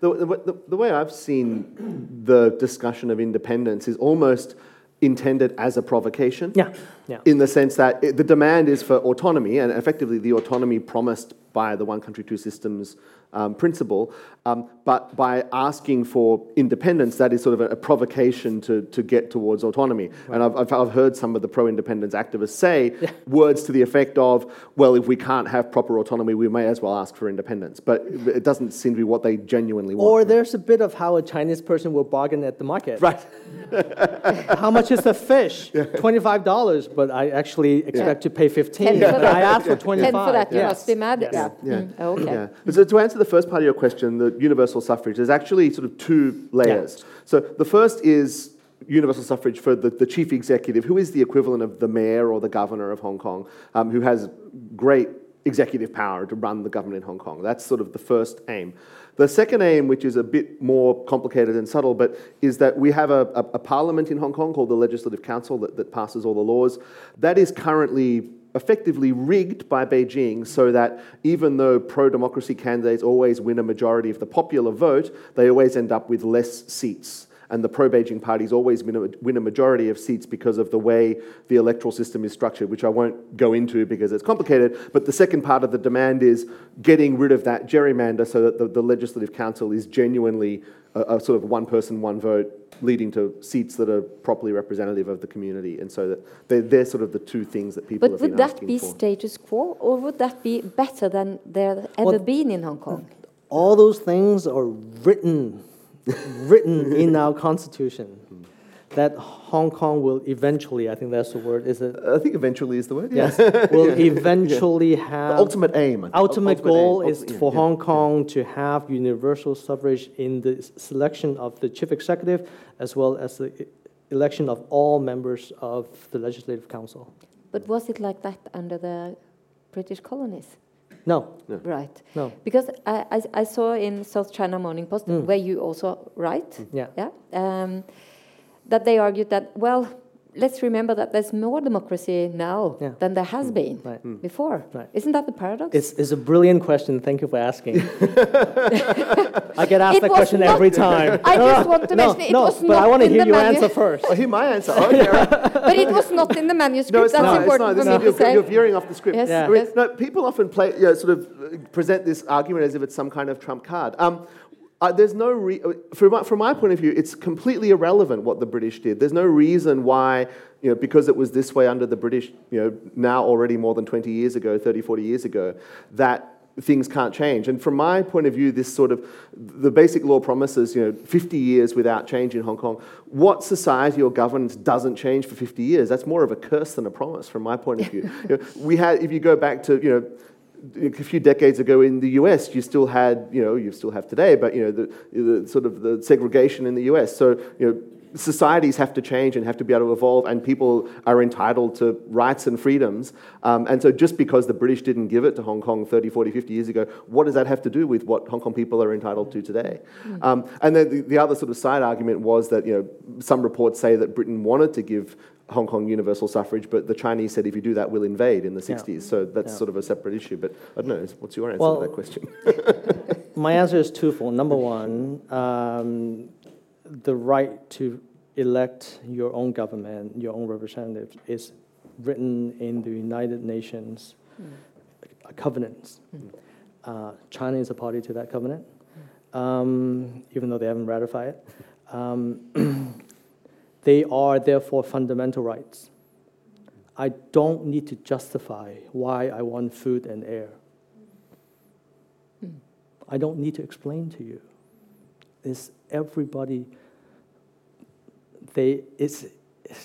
The, the, the way I've seen the discussion of independence is almost intended as a provocation. Yeah, yeah. In the sense that it, the demand is for autonomy, and effectively the autonomy promised by the one country, two systems um, principle. Um, but by asking for independence, that is sort of a, a provocation to, to get towards autonomy. And I've, I've, I've heard some of the pro independence activists say (laughs) words to the effect of, well, if we can't have proper autonomy, we may as well ask for independence. But it doesn't seem to be what they genuinely want. Or there's a bit of how a Chinese person will bargain at the market. Right. (laughs) How much is the fish? Twenty-five dollars, but I actually expect to pay fifteen. Ten But. I asked for (laughs) Ten twenty-five. for that, you Yes. must be mad. Yes. Yeah. Yeah. Mm, okay. Yeah. So to answer the first part of your question, the universal suffrage, there's actually sort of two layers. So the first is universal suffrage for the, the chief executive, who is the equivalent of the mayor or the governor of Hong Kong, um, who has great executive power to run the government in Hong Kong. That's sort of the first aim. The second aim, which is a bit more complicated and subtle, but is that we have a, a, a parliament in Hong Kong called the Legislative Council that, that passes all the laws. That is currently effectively rigged by Beijing so that even though pro democracy candidates always win a majority of the popular vote, they always end up with less seats and the pro-Beijing parties always win a, win a majority of seats because of the way the electoral system is structured, which I won't go into because it's complicated. But the second part of the demand is getting rid of that gerrymander so that the, the Legislative Council is genuinely a, a, sort of one person, one vote, leading to seats that are properly representative of the community. And so that they're, they're sort of the two things that people but have been would that asking be for. status quo, or would that be better than there ever Well, been in Hong Kong? All those things are written, written in our constitution. Hmm. That Hong Kong will eventually, I think that's the word, is it? I think eventually is the word. Yes, (laughs) will eventually have. The ultimate aim. I think. ultimate goal aim. is Ulti- yeah, for yeah. Hong Kong to have universal suffrage in the selection of the chief executive as well as the election of all members of the legislative council. But was it like that under the British colonies? No, Right. no. Because I, I, I saw in South China Morning Post, Mm. where you also write, Yeah. yeah, um, that they argued that, well, let's remember that there's more democracy now Yeah. than there has been Right. before. Right. Isn't that the paradox? It's, it's a brilliant question. Thank you for asking. (laughs) I get asked It that question not- every time. (laughs) I just want to no, mention it no, was but not I want to hear the your manu- answer first. Oh, hear my answer. (laughs) Okay. but it was not in the manuscript. No, it's That's not. It's important not. This for is, me you're, to say. you're veering off the script. Yes, Yeah. I mean, yes. no, people often play, you know, sort of uh, present this argument as if it's some kind of trump card. Um, uh, there's no re- uh, from, my, from my point of view, it's completely irrelevant what the British did. There's no reason why, you know, because it was this way under the British, you know, now already more than 20 years ago, 30, 40 years ago, that things can't change. And from my point of view, this sort of the basic law promises, you know, 50 years without change in Hong Kong. What society or governance doesn't change for 50 years? That's more of a curse than a promise, from my point of view. (laughs) You know, we had, if you go back to, you know. A few decades ago in the US, you still had, you know, you still have today, but you know, the, the sort of the segregation in the US. So, you know, societies have to change and have to be able to evolve, and people are entitled to rights and freedoms. Um, and so, just because the British didn't give it to Hong Kong 30, 40, 50 years ago, what does that have to do with what Hong Kong people are entitled to today? Um, and then the, the other sort of side argument was that, you know, some reports say that Britain wanted to give Hong Kong universal suffrage, but the Chinese said if you do that, we'll invade in the Yeah. 60s. So that's Yeah. sort of a separate issue. But I don't know, what's your answer Well, to that question? (laughs) (laughs) My answer is twofold. Number one, um, the right to elect your own government, your own representatives, is written in the United Nations covenants. Uh, China is a party to that covenant, um, even though they haven't ratified it. Um, (clears throat) they are therefore fundamental rights. I don't need to justify why I want food and air. I don't need to explain to you. It's everybody. They it's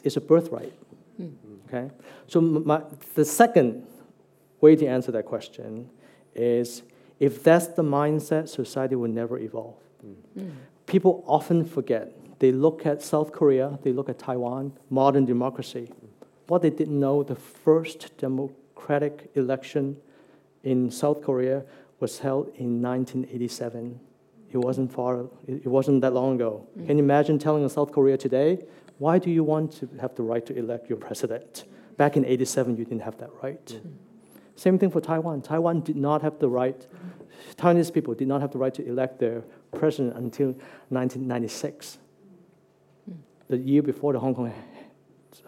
it's a birthright. Okay. So my, the second way to answer that question is if that's the mindset, society will never evolve. Mm. People often forget. They look at South Korea, they look at Taiwan, modern democracy. What they didn't know, the first democratic election in South Korea was held in 1987. It wasn't far, it wasn't that long ago. Mm. Can you imagine telling a South Korea today, why do you want to have the right to elect your president? Back in 87, you didn't have that right. Mm. Same thing for Taiwan. Taiwan did not have the right, Taiwanese people did not have the right to elect their president until 1996, the year before the Hong Kong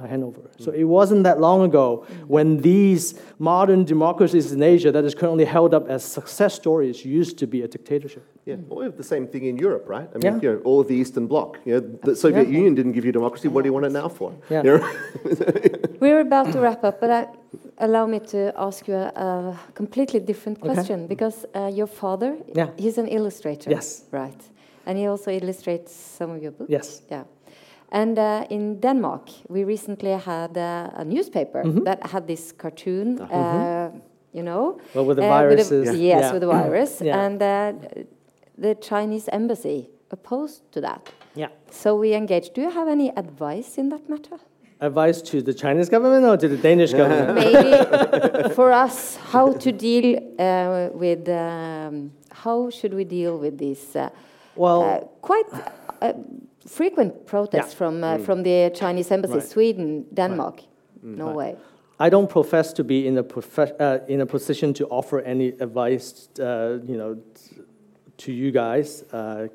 handover. So it wasn't that long ago when these modern democracies in Asia that is currently held up as success stories used to be a dictatorship. Yeah, well, we have the same thing in Europe, right? I mean, Yeah. you know, all of the Eastern Bloc. You know, the Soviet Yeah. Union didn't give you democracy. What do you want it now for? Yeah. You know? (laughs) We're about to wrap up, but I, allow me to ask you a, a completely different Okay. question because uh, your father, Yeah. he's an illustrator. Yes. Right. And he also illustrates some of your books. Yes. Yeah. And uh, in Denmark, we recently had uh, a newspaper Mm-hmm. that had this cartoon, uh, you know. Well, with the uh, with viruses. Yes, Yeah. with the virus. Yeah. And uh, the Chinese embassy opposed to that. Yeah. So we engaged. Do you have any advice in that matter? advice to the Chinese government or to the Danish government? (laughs) Maybe for us, how to deal uh, with um, how should we deal with these uh, Well, uh, quite uh, frequent protests Yeah. from uh, from the Chinese embassy, Right. Sweden, Denmark, Norway. I don't profess to be in a uh, in a position to offer any advice, uh, you know, to you guys. Uh,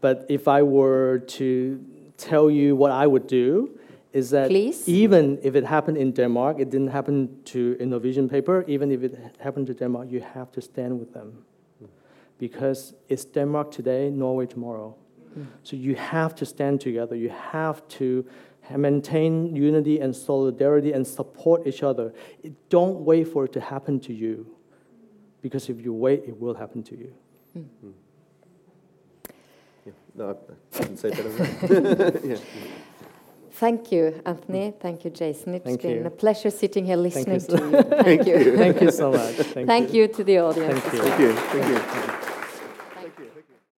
but if I were to tell you what I would do, is that Please. even if it happened in Denmark, it didn't happen to a Norwegian paper. Even if it happened to Denmark, you have to stand with them, because it's Denmark today, Norway tomorrow. So you have to stand together. You have to maintain unity and solidarity and support each other. Don't wait for it to happen to you, because if you wait, it will happen to you. Hmm. No, I couldn't say better that. (laughs) yeah. Thank you, Antony. Thank you, Jason. It's Thank been you. a pleasure sitting here listening you. to you. Thank you. Thank you so much. Thank Thank you to the audience. Thank you. Thank you. Thank you.